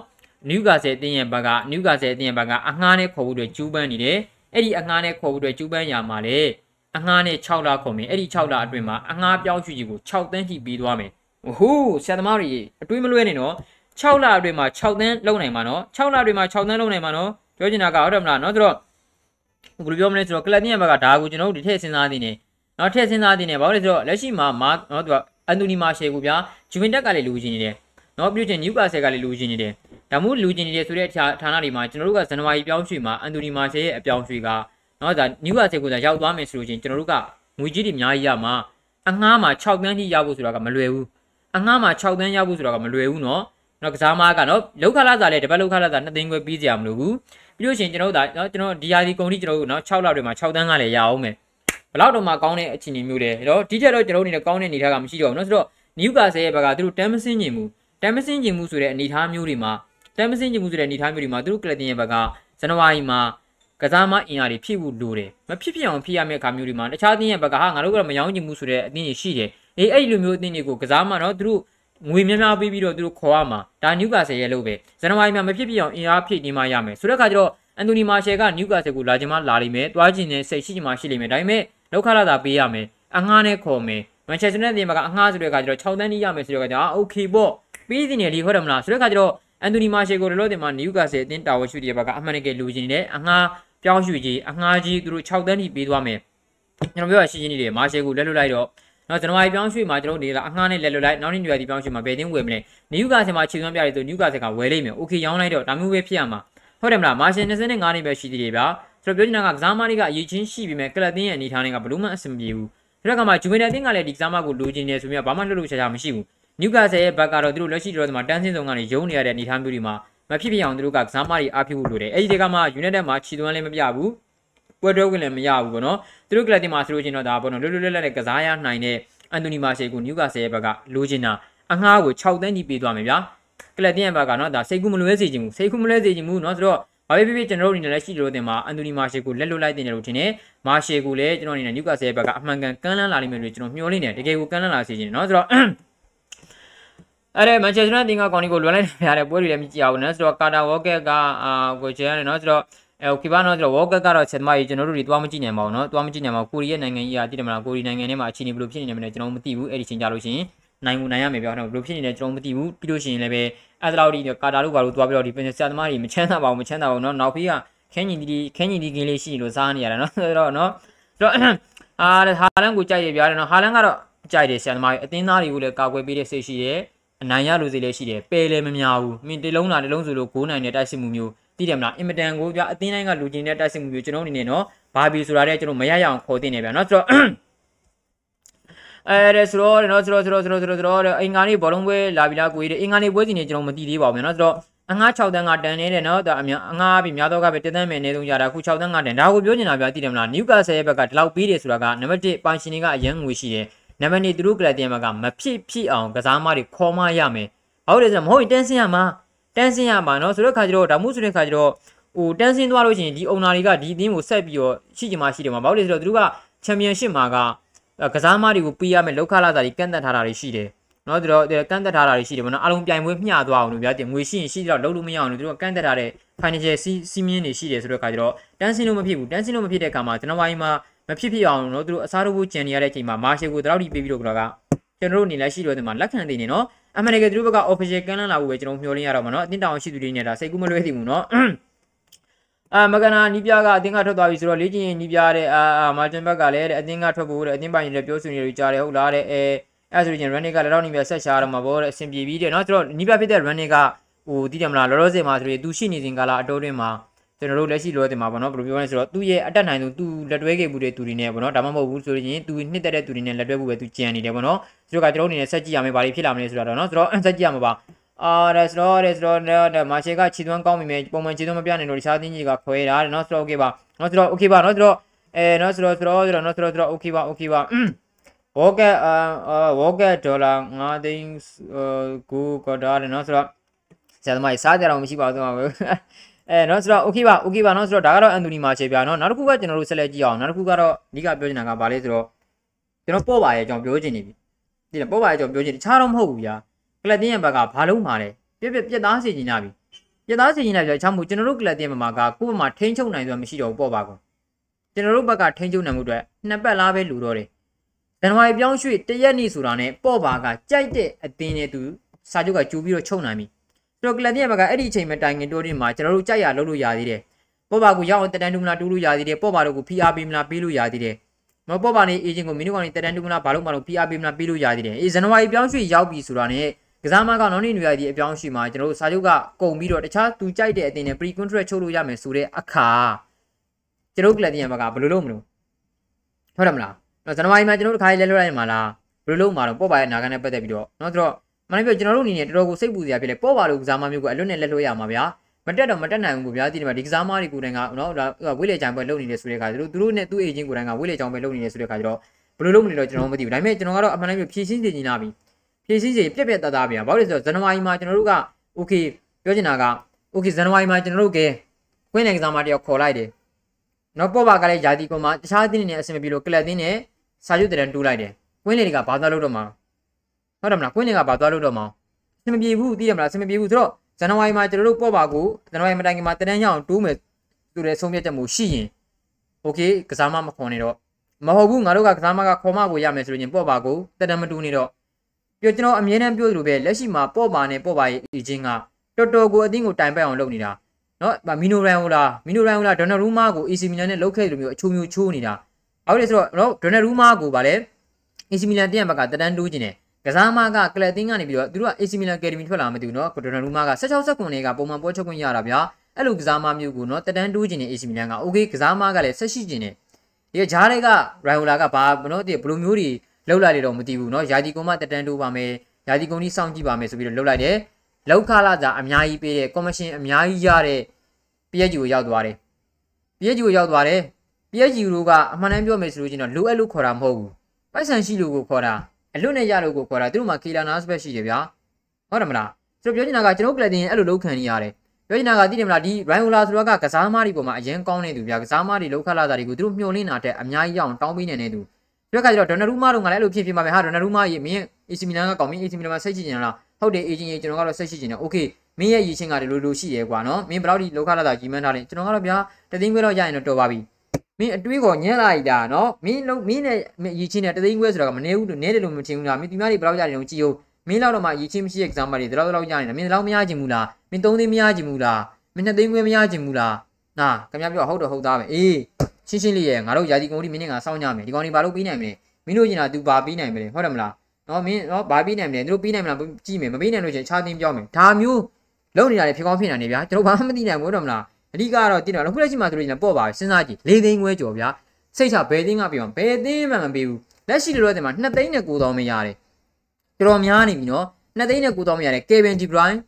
နယူကာဆယ်တင်ရဲ့ဘက်ကနယူကာဆယ်တင်ရဲ့ဘက်ကအငှားနဲ့ခေါ်ဖို့အတွက်ကျူးပန်းနေတယ်အဲ့ဒီအငှားနဲ့ခေါ်ဖို့အတွက်ကျူးပန်းရမှာလေအငှားနဲ့6လခေါ်မယ်အဲ့ဒီ6လအတွင်းမှာအငှားပြောင်းရွှေ့ကြီးကို6တန်းထိပြီးသွားမယ်ဟိုးဆရာသမားတွေအတွေးမလွဲနဲ့နော်6လအတွင်းမှာ6တန်းလုံးနိုင်မှာနော်6လအတွင်းမှာ6တန်းလုံးနိုင်မှာနော်ပြောချင်တာကဟုတ်တယ်မလားနော်ဆိုတော့ဘယ်လိုပြောမလဲဆိုတော့ကလပ်တင်ရဲ့ဘက်ကဒါကိုကျွန်တော်တို့ဒီထည့်စဉ်းစားနေတယ် နော်ထည့်စဉ်းစားနေတယ်ဘာလို့လဲဆိုတော့လက်ရှိမှာမာနော်သူကအန်တိုနီမာရှယ်ကိုဗျာဂျူဗင်တက်ကလည်းလူချင်းနေတယ်နော်ပြုချင်နျူကာဆယ်ကလည်းလူချင်းနေတယ်ဒါမှမဟုတ်လူချင်းနေတယ်ဆိုတဲ့ဌာနတွေမှာကျွန်တော်တို့ကဇန်နဝါရီပြောင်းရွှေ့မှာအန်တိုနီမာရှယ်ရဲ့အပြောင်းရွှေ့ကနော်ဒါနျူကာဆယ်ကိုသာရောက်သွားမယ်ဆိုလို့ချင်းကျွန်တော်တို့ကငွေကြီးတွေအများကြီးရမှာအငှားမှာ6တန်းကြီးရဖို့ဆိုတာကမလွယ်ဘူးအငှားမှာ6တန်းရဖို့ဆိုတာကမလွယ်ဘူးနော်နော်ကစားမားကနော်လောက်ခလာစားလဲတပတ်လောက်ခလာစား2သိန်းခွဲပြီးကြရမလို့ဘူးပြီးလို့ရှိရင်ကျွန်တော်တို့ဒါနော်ကျွန်တော်ဒီယာဒီကုန်ကြီးကျွန်တော်တို့နော်6လတွေမှာ6တန်းကလည်းရအောင်မယ် ဘလောက်တော့မှကောင်းတဲ့အခြေအနေမျိုးတွေတော့ဒီချက်တော့ကျွန်တော်တို့အနေနဲ့ကောင်းတဲ့အနေထားကမရှိတော့ဘူးเนาะဆိုတော့နျူကာဆယ်ရဲ့ဘက်ကသူတို့တမ်းမစင်းကျင်မှုတမ်းမစင်းကျင်မှုဆိုတဲ့အနေထားမျိုးတွေမှာတမ်းမစင်းကျင်မှုဆိုတဲ့အနေထားမျိုးတွေမှာသူတို့ကလပ်တင်ရဲ့ဘက်ကဇန်နဝါရီမှာကစားမအင်အားတွေဖြည့်ဖို့လိုတယ်မဖြစ်ဖြစ်အောင်ဖြည့်ရမယ့်အခါမျိုးတွေမှာတခြားအသင်းရဲ့ဘက်ကဟာငါတို့ကတော့မယောင်းကျင်မှုဆိုတဲ့အသင်းတွေရှိတယ်အေးအဲ့ဒီလိုမျိုးအသင်းတွေကိုကစားမတော့သူတို့ငွေများများပေးပြီးတော့သူတို့ခေါ်ရမှာဒါနျူကာဆယ်ရဲ့လို့ပဲဇန်နဝါရီမှာမဖြစ်ဖြစ်အောင်အင်အားဖြည့်နေမှရမယ်ဆိုတဲ့အခါကျတော့အန်တိုနီမာရှယ်ကနျူကာဆယ်ကိုလာချင်မှလာလိမ့်မယ်တွားချင်တဲ့စိတ်ရှိချင်မှရှိလိမ့်မယ်ဒါပေမဲ့ လောက်ခလာတာပေးရမယ်အငှားနဲ့ခေါ်မယ်မန်ချက်စတာနဲ့တင်မှာကအငှားဆိုတဲ့အခါကျတော့6တန်းကြီးရမယ်ဆိုတဲ့အခါကျတော့โอเคပေါ့ပြီးစီနေလီဟုတ်တယ်မလားဆိုတဲ့အခါကျတော့အန်တိုနီမာရှယ်ကိုလောလောတင်မှာနျူကာဆယ်အတင်းတာဝရှူတီရဲ့ဘက်ကအမှန်တကယ်လူချင်နေတယ်အငှားပြောင်းရွှေ့ကြီးအငှားကြီးသူတို့6တန်းကြီးပေးသွားမယ်ကျွန်တော်ပြောရရှင်းရှင်းလေးတယ်မာရှယ်ကိုလက်လွတ်လိုက်တော့နော်ကျွန်တော်အပြောင်းရွှေ့မှာကျွန်တော်နေလာအငှားနဲ့လက်လွတ်လိုက်နောက်နေ့ညွှန်ဒီပြောင်းရွှေ့မှာဘယ်တင်းဝယ်မလဲနျူကာဆယ်မှာခြေသွမ်းပြရတယ်ဆိုနျူကာဆယ်ကဝယ်လိမ့်မယ်โอเคရောင်းလိုက်တော့ဒါမျိုးပဲဖြစ်ရမှာဟုတ်တယ်မလားမာရှယ်25နှစ်ပဲရှိသေးတယ်ဗျာ ကျွန်တော်ပြောချင်တာကကစားမတွေကအရေးချင်းရှိပြီးမဲ့ကလပ်တင်းရဲ့အနေထားတွေကဘလို့မှအဆင်မပြေဘူးဒီကမှာဂျူဗီနယ်တင်းကလည်းဒီကစားမကိုလိုချင်နေဆိုပြီးတော့ဘာမှလှုပ်လှုပ်ရှားရှားမရှိဘူးနျူကာဆယ်ရဲ့ဘက်ကတော့သူတို့လက်ရှိတော့ဒီမှာတန်းစင်းဆောင်ကနေရုံးနေရတဲ့အနေထားမျိုးတွေမှာမဖြစ်ဖြစ်အောင်သူတို့ကကစားမတွေအားပြုဖို့လိုတယ်အဲ့ဒီတွေကမှ United မှာခြေသွမ်းလည်းမပြဘူးပွဲတွဲဝင်လည်းမရဘူးပေါ့နော်သူတို့ကလပ်တင်မှာဆိုလို့ချင်းတော့ဒါပေါ့နော်လွတ်လွတ်လပ်လပ်နဲ့ကစားရနိုင်တဲ့အန်တိုနီမာရှေကိုနျူကာဆယ်ရဲ့ဘက်ကလိုချင်တာအငှားကို6တန်းကြီးပေးသွားမယ်ဗျာကလပ်တင်ရဲ့ဘက်ကနော်ဒါစိတ်ကူးမလွဲစေချင်ဘူးစိတ်ကူးမလွဲစေချင်ဘူးနော်ဆိုတော့ ။ဘာဖြစ်ဖြစ်ကျွန်တော်တို့အနေနဲ့လက်ရှိလိုတင်မှာအန်တိုနီမာရှယ်ကိုလက်လွတ်လိုက်တင်တယ်လို့ထင်တယ်။မာရှယ်ကိုလည်းကျွန်တော်အနေနဲ့နျူကာဆယ်ဘက်ကအမှန်ကန်ကန်းလန်းလာလိမ့်မယ်လို့ကျွန်တော်မျှော်လင့်တယ်။တကယ်ကိုကန်းလန်းလာစေချင်တယ်နော်။ဆိုတော့အဲ့ဒါမန်ချက်စတာတင်ကကောင်ဒီကိုလွန်လိုက်နေရတဲ့ပွဲတွေလည်းမကြည့်ရဘူးနော်ဆိုတော့ကာတာဝေါကက်ကအာကိုချန်ရတယ်နော်ဆိုတော့အဲကိဘာနော်ဆိုတော့ဝေါကက်ကတော့ချက်သမားကြီးကျွန်တော်တို့တွေသွားမကြည့်နိုင်ပါဘူးနော်သွားမကြည့်နိုင်ပါဘူးကိုရီးယားနိုင်ငံကြီးကတိတယ်မလားကိုရီးနိုင်ငံထဲမှာအခြေအနေဘယ်လိုဖြစ်နေလဲမလဲကျွန်တော်မသိဘူးအဲ့ဒီချိန်ကြလို့ရှိရင်နိုင်မှုနိုင်ရမယ်ပြောတော့ဘယ်လိုဖြစ်နေလဲကျွန်တော်မသိဘူးပြီးလို့ရှိရင်လည်းပဲ အဲ့ဒါလောက်ဒီကာတာတို့ဘာလို့သွားပြီးတော့ဒီပင်ဆရာသမားတွေမချမ်းသာပါဘူးမချမ်းသာပါဘူးနော်နောက်ဖေးကခန်းကြီးဒီခန်းကြီးဒီကင်းလေးရှိလို့စားနေရတာနော်ဆိုတော့နော်ဆိုတော့အာဟာလန်ကိုကြိုက်ရပြရတယ်နော်ဟာလန်ကတော့ကြိုက်တယ်ဆရာသမားအတင်းသားတွေကိုလည်းကာကွယ်ပေးတဲ့စိတ်ရှိတယ်အနိုင်ရလူစီလည်းရှိတယ်ပယ်လည်းမများဘူးမင်းတလုံးလာတလုံးဆိုလို့ဂိုးနိုင်တဲ့တိုက်စစ်မှုမျိုးသိတယ်မလားအင်မတန်ကိုပြအသင်းတိုင်းကလူချင်းတဲ့တိုက်စစ်မှုမျိုးကျွန်တော်အနေနဲ့နော်ဘာဘီဆိုတာတဲ့ကျွန်တော်မရရအောင်ခေါ်တင်နေဗျာနော်ဆိုတော့ အဲတဲ့ဆိုတော့နော်ဆိုတော့ဆိုတော့ဆိုတော့ဆိုတော့ဆိုတော့အင်္ဂါနေ့ဘောလုံးပွဲလာပြီလားကိုကြီးတဲ့အင်္ဂါနေ့ပွဲစဉ်နေကျွန်တော်မသိသေးပါဘူးနော်ဆိုတော့အငှား6တန်းကတန်နေတဲ့နော်ဒါအများအငှားပြီးများတော့ကပဲတန်းမယ်နေဆုံးကြတာအခု6တန်းကတန်ဒါကိုပြောနေတာဗျာသိတယ်မလားနျူကာဆယ်ရဲ့ဘက်ကဒီလောက်ပြီးတယ်ဆိုတာကနံပါတ်1ပိုင်ရှင်တွေကအရန်ငွေရှိတယ်နံပါတ်2သူတို့ကလပ်တင်ဘက်ကမဖြစ်ဖြစ်အောင်ကစားမတွေခေါ်မရမယ်ဟုတ်တယ်ဆိုတော့မဟုတ်ရင်တန်းစင်ရမှာတန်းစင်ရမှာနော်ဆိုတော့ခါကျတော့ဒါမှမဟုတ်ဆိုတဲ့ခါကျတော့ဟိုတန်းစင်သွားလို့ရှိရင်ဒီအုံနာတွေကဒီအသင်းကိုဆက်ပြီးတော့ရှိချင်မှရှိတယ်မှာဘာလို့လဲဆိုတော့သူတို့ကချန်ပီယံရှစ်မှာက ကစားမတွေကိုပေးရမယ်လောက်ခလာတာတွေကန့်သက်ထားတာတွေရှိတယ်နော်သူတို့ကန့်သက်ထားတာတွေရှိတယ်ဗောနော်အလုံးပြိုင်ပွဲမျှသွားအောင်လို့ဗျာတင်ငွေရှိရင်ရှိတော့လုံးလို့မရအောင်လို့သူတို့ကန့်သက်ထားတဲ့ financial စီစီမင်းတွေရှိတယ်ဆိုတော့ခါကျတော့တန်းစင်လို့မဖြစ်ဘူးတန်းစင်လို့မဖြစ်တဲ့အခါမှာကျွန်တော်ပိုင်းမှာမဖြစ်ဖြစ်အောင်နော်သူတို့အစားထိုးဖို့ကြံနေရတဲ့အချိန်မှာမာရှယ်ကိုတရောက်ထိပေးပြီးတော့ကတော့ကကျွန်တော်တို့အနေနဲ့ရှိတော့ဒီမှာလက်ခံသိနေနော်အမှန်တကယ်သူတို့ဘက်က official ကမ်းလှမ်းလာဖို့ပဲကျွန်တော်မျှော်လင့်ရတော့မှာနော်အတင်းတောင်ရှိသူတွေနဲ့ဒါစိတ်ကူးမလွဲသိဘူးနော် အာမကနာနီးပြကအတင်းကထွက်သွားပြီဆိုတော့လေ့ကျင့်ရင်နီးပြတဲ့အာမာတင်ဘက်ကလည်းတဲ့အတင်းကထွက်ဖို့တဲ့အတင်းပိုင်တွေပြောဆိုနေလို့ကြားတယ်ဟုတ်လားတဲ့အဲအဲဆိုရင် running ကလည်းတော့နီးပြဆက်ရှာတော့မှာပေါ့တဲ့အဆင်ပြေပြီးတဲ့နော်ဆိုတော့နီးပြဖြစ်တဲ့ running ကဟိုတည်တယ်မလားလောလောဆယ်မှာဆိုရင်သူရှိနေစဉ်ကာလအတိုးတွင်းမှာကျွန်တော်တို့လက်ရှိလောတင်မှာပေါ့နော်ဘယ်လိုပြောလဲဆိုတော့သူ့ရဲ့အတက်နိုင်ဆုံးသူလက်တွဲခဲ့မှုတွေသူတွေနဲ့ပေါ့နော်ဒါမှမဟုတ်ဘူးဆိုရင်သူနှစ်သက်တဲ့သူတွေနဲ့လက်တွဲမှုပဲသူကြံနေတယ်ပေါ့နော်ဆိုတော့ကကျွန်တော်တို့အနေနဲ့ဆက်ကြည့်ရမယ်ဘာတွေဖြစ်လာမလဲဆိုတော့နော်ဆိုတော့ဆက်ကြည့်ရမှာပါ အာဒါဆိုတော့ဒါဆိုတော့မာရှယ်ကခြေသွမ်းကောင်းပြီမယ်ပုံမှန်ခြေသွမ်းမပြနိုင်လို့တခြားသင်းကြီးကခွဲတာနော်ဆိုတော့ okay ပါနော်ဆိုတော့ okay ပါနော်ဆိုတော့အဲနော်ဆိုတော့ဆိုတော့ဆိုတော့နော်ဆိုတော့ဆိုတော့ okay ပါ okay ပါဝေါ်ကက်အာဝေါ်ကက်ဒေါ်လာ9သိန်းကိုကဒါတယ်နော်ဆိုတော့ဆရာသမားကြီးစားကြတော့မရှိပါဘူးတော့အဲနော်ဆိုတော့ okay ပါ okay ပါနော်ဆိုတော့ဒါကတော့အန်တိုနီမာချေပြနော်နောက်တစ်ခုကကျွန်တော်တို့ဆက်လက်ကြည့်အောင်နောက်တစ်ခုကတော့အဓိကပြောချင်တာကဘာလဲဆိုတော့ကျွန်တော်ပေါ့ပါရဲ့အကြောင်းပြောချင်နေပြီဒီပေါ့ပါရဲ့အကြောင်းပြောချင်တခြားတော့မဟုတ်ဘူးဗျာ ကလပ်တင်းရဲ့ဘက်ကဘာလုံးမှာလဲပြပြပြက်သားစီချင်ကြပြီပြက်သားစီချင်ကြပြီအချမ်းမို့ကျွန်တော်တို့ကလပ်တင်းဘက်မှာကကိုယ့်ဘက်မှာထိန်းချုပ်နိုင်ဆိုတာမရှိတော့ဘူးပေါ့ပါကောကျွန်တော်တို့ဘက်ကထိန်းချုပ်နိုင်မှုအတွက်နှစ်ပတ်လားပဲလူတော့တယ်ဇန်နဝါရီပြောင်းရွှေ့တရက်နေ့ဆိုတာနဲ့ပေါ့ပါကကြိုက်တဲ့အသင်းနဲ့သူစာချုပ်ကကြိုးပြီးတော့ချုပ်နိုင်ပြီတော့ကလပ်တင်းဘက်ကအဲ့ဒီအချိန်မှတိုင်ငင်တိုးတင်မှာကျွန်တော်တို့ကြိုက်ရလုပ်လို့ရသေးတယ်ပေါ့ပါကိုရောက်အောင်တတန်တူမလားတူးလို့ရသေးတယ်ပေါ့ပါတို့ကို PR ပေးမလားပေးလို့ရသေးတယ်မပေါ့ပါနေအေဂျင့်ကိုမင်းတို့ကနေတတန်တူမလားဘာလို့မလို့ PR ပေးမလားပေးလို့ရသေးတယ်အေးဇန်နဝါရီပြောင်းရွှေ့ရောက်ပြီဆိုတာနဲ့ ကစားမကောင်နောက်နေ့နေရာဒီအပြောင်းရှိမှာကျွန်တော်တို့စာချုပ်ကကုန်ပြီးတော့တခြာားသူကြိုက်တဲ့အတင်းနဲ့ pre contract ချုပ်လို့ရမယ်ဆိုတဲ့အခါကျွန်တော်ကလပ်တင်ရမှာကဘယ်လိုလုပ်မလို့ဟုတ်တယ်မလားနော်ဇန်နဝါရီမှာကျွန်တော်တို့ခါးလဲလွှတ်ရမှာလားဘယ်လိုလုပ်မှာတော့ပော့ပါရဲ့နာခံနဲ့ပတ်သက်ပြီးတော့နော်ဆိုတော့မနေ့ကကျွန်တော်တို့အနေနဲ့တော်တော်ကိုစိတ်ပူစရာဖြစ်လေပော့ပါလို့ကစားမမျိုးကိုအလွတ်နဲ့လက်လွှတ်ရမှာဗျာမတက်တော့မတက်နိုင်ဘူးကိုဗျာဒီမှာဒီကစားမတွေကိုတိုင်ကနော်ဝိလေချောင်ပဲလုပ်နေတယ်ဆိုတဲ့အခါကျတော့သူတို့နဲ့သူ့အေဂျင့်ကိုတိုင်ကဝိလေချောင်ပဲလုပ်နေတယ်ဆိုတဲ့အခါကျတော့ဘယ်လိုလုပ်မလဲတော့ကျွန်တော်မသိဘူးဒါပေမဲ့ကျွန်တော်ကတော့အမှန်တမ်းပြောဖြည့်ရှင်းနေနေတာပြီ ဖြည့်စည်းစီပြက်ပြက်သားသားပြန်ဘာလို့လဲဆိုတော့ဇန်နဝါရီမှာကျွန်တော်တို့က okay ပြောချင်တာက okay ဇန်နဝါရီမှာကျွန်တော်တို့ကကွင်းနယ်ကစားမတယောက်ခေါ်လိုက်တယ်နောက်ပေါ်ပါကလည်းယာတီကွန်မှာတခြားအသင်းတွေနဲ့အဆင်မပြေလို့ကလပ်အသင်းနဲ့စာချုပ်တရန်တူးလိုက်တယ်ကွင်းနယ်တွေကဘာသွားလို့တော့မှာဟုတ်တယ်မလားကွင်းနယ်ကဘာသွားလို့တော့မှာအဆင်မပြေဘူးသိတယ်မလားအဆင်မပြေဘူးဆိုတော့ဇန်နဝါရီမှာကျွန်တော်တို့ပေါ်ပါကိုဇန်နဝါရီမတိုင်ခင်မှာတရန်ရအောင်တူးမယ်ဆိုတဲ့ဆုံးဖြတ်ချက်မျိုးရှိရင် okay ကစားမမခေါ်နေတော့မဟုတ်ဘူးငါတို့ကကစားမကခေါ်မကိုရမယ်ဆိုရင်ပေါ်ပါကိုတရန်မတူးနေတော့ ပြောကျွန်တော်အမြဲတမ်းပြောသလိုပဲလက်ရှိမှာပေါ့ပါနဲ့ပေါ့ပါရဲ့အချင်းကတော်တော်ကိုအသင်းကိုတိုင်ပတ်အောင်လုပ်နေတာနော်မီနိုရန်ဟိုလာမီနိုရန်ဟိုလာဒေါ်နယ်ရူမာကို AC Milan နဲ့လုပ်ခဲ့လိုမျိုးအချိုးမျိုးချိုးနေတာအောက်လေဆိုတော့နော်ဒေါ်နယ်ရူမာကိုဗာလဲ AC Milan တင်ရဘက်ကတတန်းတိုးကျင်တယ်ကစားမကကလပ်တင်းကနေပြီးတော့သူတို့က AC Milan Academy ထွက်လာမသိဘူးနော်ဒေါ်နယ်ရူမာက16စက္ကွန်တွေကပုံမှန်ပွဲချုပ်ခွင့်ရတာဗျာအဲ့လိုကစားမမျိုးကိုနော်တတန်းတိုးကျင်တဲ့ AC Milan က okay ကစားမကလည်းဆက်ရှိကျင်တယ်ဒီဂျားတွေက Raiola ကဘာနော်ဒီဘလိုမျိုးတွေ လောက်လာတယ်တော့မသိဘူးเนาะယာဒီကွန်မတက်တန်းတိုးပါမယ်ယာဒီကွန်ကြီးစောင့်ကြည့်ပါမယ်ဆိုပြီးတော့လောက်လိုက်တယ်လောက်ခလာသာအများကြီးပေးတဲ့ကော်မရှင်အများကြီးရတဲ့ PSG ကိုရောက်သွားတယ် PSG ကိုရောက်သွားတယ် PSG တို့ကအမှန်တမ်းပြောမယ်ဆိုလို့ချင်းတော့လိုအပ်လို့ခေါ်တာမဟုတ်ဘူးပိုက်ဆံရှိလို့ကိုခေါ်တာအလွတ်နဲ့ရလို့ကိုခေါ်တာသူတို့မှာကီလာနာစပက်ရှိတယ်ဗျာဟုတ်တယ်မလားဆိုတော့ပြောချင်တာကကျွန်တော်ကလပ်တင်အဲ့လိုလောက်ခံနေရတယ်ပြောချင်တာကသိတယ်မလားဒီ Raiola ဆိုတော့ကကစားမားတွေပေါ်မှာအရင်ကောင်းနေသူဗျာကစားမားတွေလောက်ခလာတာတွေကိုသူတို့မျှော်လင့်တာတဲ့အများကြီးရအောင်တောင်းပေးနေနေသူ ပြောခါကျတော့ဒေါ်နရူမာတို့ကလည်းအဲ့လိုဖြစ်ဖြစ်မှာပဲဟာဒေါ်နရူမာရေမင်း AC Milan ကကောင်းမင်း AC Milan မှာစိတ်ရှိကျင်လားဟုတ်တယ် agent ရေကျွန်တော်ကတော့စိတ်ရှိကျင်တယ် okay မင်းရဲ့ရည်ချင်းကလည်းလိုလိုရှိတယ်ကွာနော်မင်းဘယ်လောက်ဒီလောက်ခလာတာကြီးမှန်းထားလဲကျွန်တော်ကတော့ဗျာတသိန်းခွဲတော့ရရင်တော့တော်ပါပြီမင်းအတွေးကိုညံ့လိုက်တာနော်မင်းလုံးမင်းနဲ့ရည်ချင်းနဲ့တသိန်းခွဲဆိုတော့မနေဘူးလို့နဲတယ်လို့မထင်ဘူးလားမင်းဒီများတွေဘယ်လောက်ရတယ်လို့ကြည့်ဦးမင်းလောက်တော့မှရည်ချင်းမရှိတဲ့ exam တွေဒီလောက်တော့ရနေတာမင်းဒီလောက်မရချင်ဘူးလားမင်း၃သိန်းမရချင်ဘူးလားမင်း၂သိန်းခွဲမရချင်ဘူးလားနာခင်ဗျားပြောဟုတ်တော့ဟုတ်သားပဲအေး ရှင်းရှင်းလေးရဲ့ငါတို့ယာတီကုန်ဒီမင်းနဲ့ငါစောင့်ကြမယ်ဒီကောင်ဒီဘာလို့ပြီးနိုင်မလဲမင်းတို့ကျင်တာ तू ဘာပြီးနိုင်မလဲဟုတ်တယ်မလားနော်မင်းနော်ဘာပြီးနိုင်မလဲတို့ပြီးနိုင်မလားကြည့်မယ်မပြီးနိုင်လို့ချင်းခြားသိမ်းပြောင်းမယ်ဒါမျိုးလုံနေတာတွေဖြစ်ကောင်းဖြစ်နေတယ်ဗျာကျွန်တော်ဘာမှမသိနိုင်ဘူးဟုတ်တယ်မလားအဓိကတော့တင်တော့ခုလက်ရှိမှာဆိုလို့ကျင်ပေါ့ပါစဉ်းစားကြည့်၄သိန်းခွဲကျော်ဗျာစိတ်ချဘယ်သိန်းကပြောင်းဘယ်သိန်းမှမပေးဘူးလက်ရှိလောလောဆယ်မှာ2သိန်းနဲ့9000ပဲရတယ်တော်တော်များနေပြီနော်2သိန်းနဲ့9000ပဲရတယ် Kevin De Bruyne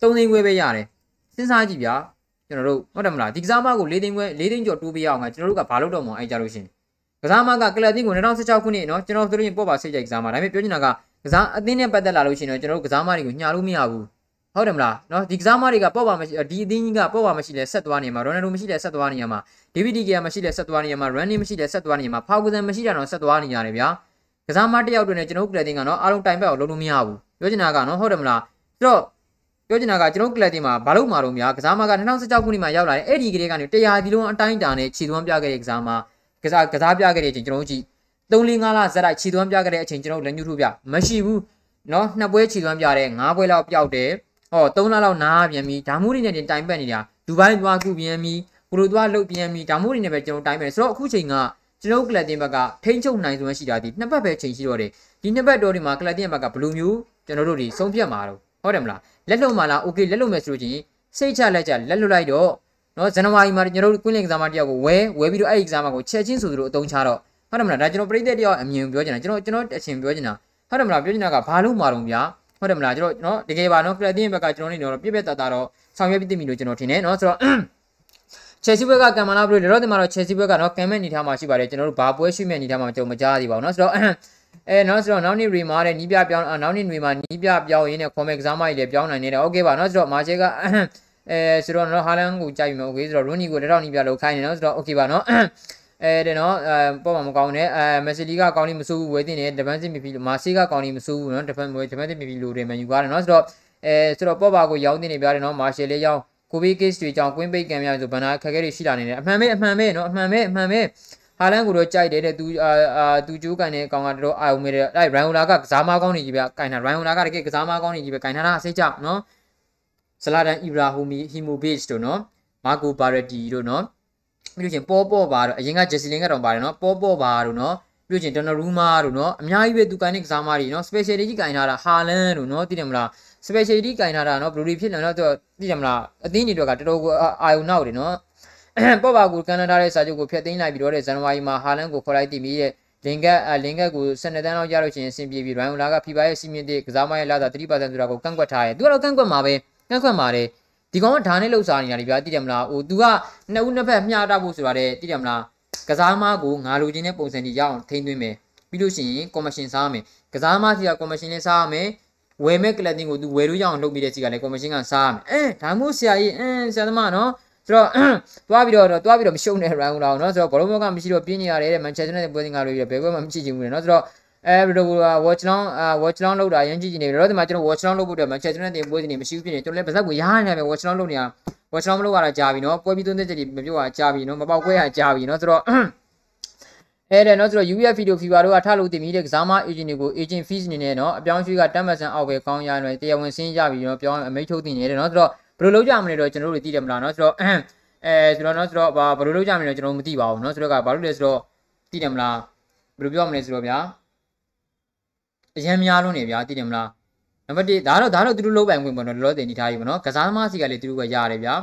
3သိန်းခွဲပဲရတယ်စဉ်းစားကြည့်ဗျာ ကျွန်တော်တို့ဟုတ်တယ်မလားဒီကစားမကို၄သိန်းခွဲ၄သိန်းကျော်တိုးပေးရအောင်ကကျွန်တော်တို့ကဘာလုပ်တော့မအောင်အဲ့ကြလို့ရှင်ကစားမကကလပ်တင်းကို2016ခုနှစ်နော်ကျွန်တော်တို့ရင်ပေါ့ပါစိတ်ကြိုက်ကစားမဒါပေမဲ့ပြောချင်တာကကစားအသင်းနဲ့ပတ်သက်လာလို့ရှိရင်တော့ကျွန်တော်တို့ကစားမတွေကိုညှာလို့မရဘူးဟုတ်တယ်မလားနော်ဒီကစားမတွေကပေါ့ပါမရှိဒီအသင်းကြီးကပေါ့ပါမရှိလဲဆက်သွားနေမှာရိုနယ်ဒိုမရှိလဲဆက်သွားနေရမှာ DVD ကမရှိလဲဆက်သွားနေရမှာ running မရှိလဲဆက်သွားနေရမှာဖောက်ကူစံမရှိတာတော့ဆက်သွားနေရတယ်ဗျာကစားမတစ်ယောက်တွင်လည်းကျွန်တော်တို့ကလပ်တင်းကနော်အားလုံးတိုင်ပတ်အောင်လုပ်လို့မရဘူးပြောချင်တာကနော်ဟုတ်တယ်မလားဆိုတော့ ပြောချင်တာကကျွန်တော်ကလပ်တင်မှာဘာလို့မှာတော့များကစားမက2016ခုနှစ်မှာရောက်လာတယ်အဲ့ဒီကလေးကနေ100ဒီလုံးအတိုင်းတာနဲ့ခြေသွမ်းပြခဲ့တဲ့ကစားမကစားကစားပြခဲ့တဲ့အချိန်ကျွန်တော်တို့ကြည့်3 4 5လဇက်လိုက်ခြေသွမ်းပြခဲ့တဲ့အချိန်ကျွန်တော်လက်ညှိုးထိုးပြမရှိဘူးနော်နှစ်ပွဲခြေသွမ်းပြတယ်၅ပွဲလောက်ပျောက်တယ်ဟော3လလောက်နားပြန်ပြီးဒါမှမဟုတ်နေတိုင်ပတ်နေတာဒူဘိုင်းသွားကူပြန်ပြီးပရိုသွားလုတ်ပြန်ပြီးဒါမှမဟုတ်နေပဲကျွန်တော်တိုင်ပတ်ဆိုတော့အခုချိန်ကကျွန်တော်ကလပ်တင်ဘက်ကထိန်းချုပ်နိုင်စွမ်းရှိတာဒီနှစ်ပတ်ပဲချိန်ရှိတော့တယ်ဒီနှစ်ပတ်တော်ဒီမှာကလပ်တင်ဘက်ကဘယ်လိုမျိုးကျွန်တော်တို့ဒီဆုံးဖြတ်မှာတော့ ဟုတ်တယ်မလားလက်လွတ်မှလား okay လက်လွတ်မယ်ဆိုလို့ချင်းစိတ်ချလက်ချလက်လွတ်လိုက်တော့နော်ဇန်နဝါရီမှာကျွန်တော်တို့ကွင်းလင်ကစားမတယောက်ကိုဝဲဝဲပြီးတော့အဲ့ဒီကစားမကိုချက်ချင်းဆိုသလိုအသုံးချတော့ဟုတ်တယ်မလားဒါကျွန်တော်ပြိသက်တယောက်အမြင်ပြောချင်တာကျွန်တော်ကျွန်တော်အချင်းပြောချင်တာဟုတ်တယ်မလားပြောချင်တာကဘာလို့မာတော့ဗျာဟုတ်တယ်မလားကျွန်တော်နော်တကယ်ပါနော်ကလပ်တင်းဘက်ကကျွန်တော်နေတော့ပြည့်ပြည့်တတ်တာတော့ဆောင်ရွက်ပြီးသိပြီလို့ကျွန်တော်ထင်တယ်နော်ဆိုတော့ Chelsea ဘက်ကကံမလာဘလို့လောလောဆယ်မှာတော့ Chelsea ဘက်ကတော့ကံမဲ့အနေထားမှာရှိပါတယ်ကျွန်တော်တို့ဘာပွဲရှိမဲ့အနေထားမှာကျွန်တော်မကြားသေးပါဘူးနော်ဆိုတော့ အဲနောက်ဆိုတော့နောက်နေ့ရီမာတဲ့နီးပြပြောင်းနောက်နေ့တွေမှာနီးပြပြောင်းရင်းနဲ့ခေါ်မဲ့ကစားမကြီးလည်းပြောင်းနိုင်နေတယ်โอเคပါเนาะဆိုတော့မာချေကအဲဆိုတော့နော်ဟာလန်ကိုကြိုက်ပြီမโอเคဆိုတော့ရိုနီကိုလက်ထောက်နီးပြလောက်ခိုင်းနေเนาะဆိုတော့โอเคပါเนาะအဲတဲ့နော်အဲပေါ့မှာမကောင်းနဲ့အဲမက်ဆီလီကကောင်းနေမဆိုးဘူးဝယ်တင်တယ်ဒဗန်စစ်မီဖီမာစီကကောင်းနေမဆိုးဘူးနော်ဒဗန်ဝယ်ဒဗန်စစ်မီဖီလိုတယ်မန်ယူကားတယ်နော်ဆိုတော့အဲဆိုတော့ပေါ့ပါကိုရောင်းတင်နေပြတယ်နော်မာရှယ်လေးရောင်းကိုဗီကိစ်တွေကြောင့်ကွင်းပိတ်ကံများဆိုဘန်နာခက်ခဲတွေရှိလာနေတယ်အမှန်ပဲအမှန်ပဲနော်အမှန်ပဲအမှန်ပဲ ဟာလန်ကိုတော့ကြိုက်တယ်တဲ့သူအာသူဂျိုးကန်တဲ့ကောင်ကတော်အာယုံမဲ့တဲ့အဲ့ရိုင်ဟိုလာကကစားမကောင်းနေကြီးပဲကန်တာရိုင်ဟိုလာကတကယ်ကစားမကောင်းနေကြီးပဲကန်တာလားစိတ်ကြနော်ဇလာဒန်အီဘရာဟိုမီဟီမိုဘေ့ချ်တို့နော်မာကိုဘာရက်တီတို့နော်ပြီးလို့ရှင်ပေါ်ပေါ်ပါတော့အရင်ကဂျက်စီလင်ကတော့ပါတယ်နော်ပေါ်ပေါ်ပါတို့နော်ပြီးလို့ရှင်ဒနော်ရူမာတို့နော်အများကြီးပဲသူကန်တဲ့ကစားမတွေနော်စပယ်ရှယ်တီကြီးကန်ထားတာဟာလန်တို့နော်သိတယ်မလားစပယ်ရှယ်တီကန်ထားတာနော်ဘလူးရီဖြစ်လာတော့သိတယ်မလားအသင်းကြီးတွေကတော်တော်ကိုအာယုံနောက်တယ်နော် ပေါ့ပါကူကန်နာဒါရဲ့စာချုပ်ကိုဖျက်သိမ်းလိုက်ပြီးတော့တဲ့ဇန်နဝါရီမှာဟာလန်ကိုခေါ်လိုက်တည်ပြီးရဲ့လင်ကတ်လင်ကတ်ကို12တန်းလောက်ရလို့ရှိရင်အဆင်ပြေပြီးရိုင်းဟိုလာကဖီပါရဲ့စီမင်းတဲ့ကစားမရဲ့လာတာ30%ဆိုတာကိုကန့်ကွက်ထားရဲ့သူကတော့ကန့်ကွက်မှာပဲကန့်ကွက်မှာတယ်ဒီကောင်ကဓာနဲ့လှုပ်ရှားနေတာလေဗျာသိတယ်မလားဟို तू ကနှစ်ဦးနှစ်ဖက်မျှတာဖို့ဆိုတာတဲ့သိတယ်မလားကစားမကိုငါလိုချင်တဲ့ပုံစံကြီးရအောင်ထိန်းသွင်းမယ်ပြီးလို့ရှိရင်ကော်မရှင်စားမယ်ကစားမစီကကော်မရှင်လေးစားရမယ်ဝယ်မဲ့ကလပ်တင်ကိုသူဝယ်လို့ရအောင်လုပ်ပြီးတဲ့စီကလည်းကော်မရှင်ကစားရမယ်အဲဒါမှမဟုတ်ဆရာကြီးအင်းဆရာသမားနော် ဆိုတော့သွားပြီးတော့သွားပြီးတော့မရှုံတဲ့ round လောက်နော်ဆိုတော့ဘောလုံးဘောကမရှိတော့ပြင်းနေရတယ်တဲ့ Manchester United ပွဲစဉ်ကလို့ပြီးတော့ဘယ်ဘက်မှမရှိချင်ဘူးလေနော်ဆိုတော့အဲဘယ်လိုက watch long watch long လောက်တာရမ်းကြည့်ကြည့်နေတယ်တော့ဒီမှာကျွန်တော် watch long လုပ်ဖို့အတွက် Manchester United ပွဲစဉ်တွေမရှိဘူးဖြစ်နေကျွန်တော်လည်းပါဇက်ကိုရားနေတယ် watch long လုပ်နေတာ watch long မလုပ်ရတာကြာပြီနော်ပွဲပြီးသွင်းတဲ့ချက်တွေမပြောတာကြာပြီနော်မပေါက်ကွဲရကြာပြီနော်ဆိုတော့အဲ့ဒါနော်ဆိုတော့ UF video fever တို့ကထလို့တင်ပြီးတဲ့ကစားမ agent တွေကို agent fees အနေနဲ့နော်အပြောင်းရွှေ့ကတတ်မှတ်ဆန်အောက်ပဲကောင်းရတယ်တရားဝင်ဆင်းရပြီနော်ပြောင်းအမိတ်ထုတ်တင်နေတယ်နော်ဆိုတော့ ဘယ်လိုလုပ်ကြမလဲတော့ကျွန်တော်တို့သိတယ်မလားနော်ဆိုတော့အဲဆိုတော့နော်ဆိုတော့ဘာဘယ်လိုလုပ်ကြမလဲကျွန်တော်မသိပါဘူးနော်ဆိုတော့ကဘာလို့လဲဆိုတော့သိတယ်မလားဘယ်လိုပြောမလဲဆိုတော့ဗျာအရန်များလုံးနေဗျာသိတယ်မလားနံပါတ်1ဒါတော့ဒါတော့သူတို့လုပ်ပိုင်ခွင့်ပေါ့နော်လောလောဆယ်နေထားပြီပေါ့နော်ကစားသမားစီကလည်းသူတို့ကရတယ်ဗျာ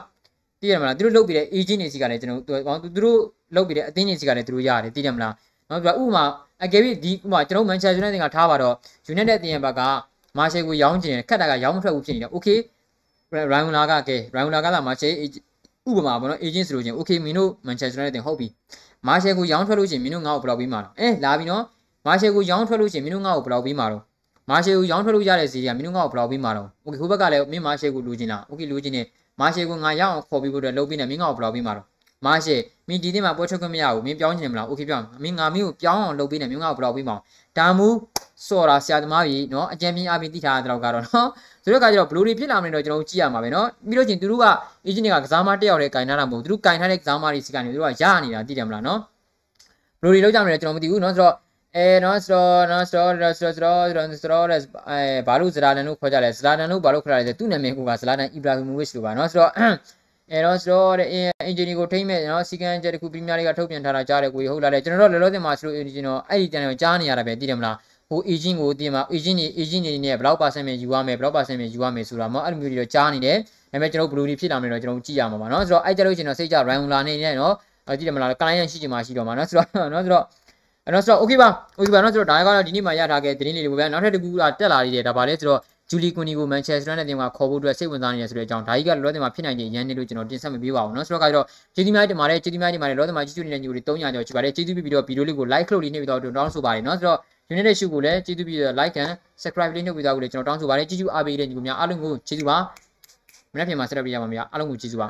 သိတယ်မလားသူတို့လုပ်ပြီးတဲ့ agent တွေစီကလည်းကျွန်တော်သူတို့လုပ်ပြီးတဲ့အသင်းတွေစီကလည်းသူတို့ရတယ်သိတယ်မလားနော်ပြဥမာအကယ်၍ဒီဥမာကျွန်တော်မန်ချက်စတာယူနိုက်တက်ကထားပါတော့ United အသင်းရဲ့ဘက်ကမာရှယ်ကိုရောင်းချင်တယ်ခက်တာကရောင်းမထွက်ဘူးဖြစ်နေတယ် okay ရိုင်ဝနာကကဲရိုင်ဝနာကလာမာရှယ်ဥပမာပေါ့နော် agent ဆိုလို့ချင်း okay မင်းတို့ Manchester United တင်ဟုတ်ပြီမာရှယ်ကိုရောင်းထွက်လို့ချင်းမင်းတို့ငါ့ကိုဘယ်လောက်ပြီးမှာလဲအဲလာပြီနော်မာရှယ်ကိုရောင်းထွက်လို့ချင်းမင်းတို့ငါ့ကိုဘယ်လောက်ပြီးမှာတော့မာရှယ်ကိုရောင်းထွက်လို့ရတဲ့စီကမင်းတို့ငါ့ကိုဘယ်လောက်ပြီးမှာတော့ okay ဟိုဘက်ကလည်းမင်းမာရှယ်ကိုလူချင်းလား okay လူချင်းနေမာရှယ်ကိုငါရအောင်ခေါ်ပြီးဖို့အတွက်လုပ်ပြီးနေမင်းငါ့ကိုဘယ်လောက်ပြီးမှာတော့မာရှယ်မင်းဒီနေ့မှာပွဲထွက်ခွင့်မရဘူးမင်းပြောင်းချင်မလား okay ပြောင်းမင်းငါမင်းကိုပြောင်းအောင်လုပ်ပြီးနေမင်းငါ့ကိုဘယ်လောက်ပြီးမှာဒါမူစော်တာဆရာသမားကြီးနော်အကြံပြင်းအပြင်တိထားတဲ့တော့ကတော့နော် ဆိုတော့ကကြတော့ဘလူးတွေဖြစ်လာမလို့ကျွန်တော်ကြည့်ရမှာပဲเนาะပြီးလို့ချင်းသူတို့က agent တွေကကစားမတစ်ယောက်တည်းကင်ထားတာမဟုတ်သူတို့ကင်ထားတဲ့ကစားမတွေစီကနေသူတို့ကရနေတာသိတယ်မလားเนาะဘလူးတွေလောက်ကြမလဲကျွန်တော်မသိဘူးเนาะဆိုတော့အဲနော်စတော့နော်စတော့စတော့စတော့စတော့စတော့အဲဘာလို့ဇလာဒန်လို့ခေါ်ကြလဲဇလာဒန်လို့ဘာလို့ခေါ်ရလဲသူ့နာမည်ကဇလာဒန်အီဘရာဟီမိုဗစ်လို့ပါနော်ဆိုတော့အဲတော့စတော့တဲ့အင်ဂျင်နီကိုထိမ့်မဲ့နော်စီကန်ချက်တခုပရီးမီးယားလိကထုတ်ပြန်ထားတာကြားတယ်ကိုဟုတ်လာတယ်ကျွန်တော်တို့လောလောဆယ်မှာဆိုလို့အင်ဂျင်တော့အဲ့ဒီတန်တော့ကြားနေရတာပဲသိတယ်မလား ဟို agent ကိုတင်မှာ agent နေ agent နေနဲ့ဘယ်လောက် percent ပဲယူရမယ်ဘယ်လောက် percent ပဲယူရမယ်ဆိုတာမအဲ့လိုမျိုးတွေတော့ကြားနေတယ်ဒါပေမဲ့ကျွန်တော် blue တွေဖြစ်လာမယ်တော့ကျွန်တော်ကြည့်ရမှာပါနော်ဆိုတော့အဲ့ကြလို့ရှင်တော့စိတ်ကြ round လာနေနေနော်အဲ့ကြည့်တယ်မလား client ရှိချင်မှရှိတော့မှာနော်ဆိုတော့နော်ဆိုတော့ အဲ့တော့ဆိုတော့ okay ပါ okay ပါနော်ဆိုတော့ဒါကတော့ဒီနေ့မှရထားခဲ့သတင်းလေးတွေပေါ့ဗျာနောက်ထပ်တစ်ခုကတက်လာသေးတယ်ဒါပါလဲဆိုတော့ဂျူလီကွန်နီကိုမန်ချက်စတာနဲ့တင်ကခေါ်ဖို့အတွက်စိတ်ဝင်စားနေရဆိုတဲ့အကြောင်းဒါကြီးကလောလောဆယ်မှာဖြစ်နိုင်ခြင်းရန်နေလို့ကျွန်တော်တင်ဆက်မပေးပါဘူးเนาะဆိုတော့ကတော့ကျေးဇူးများတင်ပါတယ်ကျေးဇူးများတင်ပါတယ်လောလောဆယ်မှာကြည့်ကြနေတဲ့ညိုတွေ300ကျော်ရှိပါတယ်ကျေးဇူးပြုပြီးတော့ဗီဒီယိုလေးကို like လုပ်လေးနှိပ်ပြီးတော့တောင်းဆိုပါတယ်เนาะဆိုတော့ United Shoe ကိုလည်းကျေးဇူးပြုပြီးတော့ like and subscribe လေးနှုတ်ပြီးသားကိုလည်းကျွန်တော်တောင်းဆိုပါတယ်ကျေးဇူးအားပေးတဲ့ညီကိုများအားလုံးကိုကျေးဇူးပါမနေ့ပြန်မှာဆက်လက်ပြရပါမယ်အားလုံးကိုကျေးဇူးပါ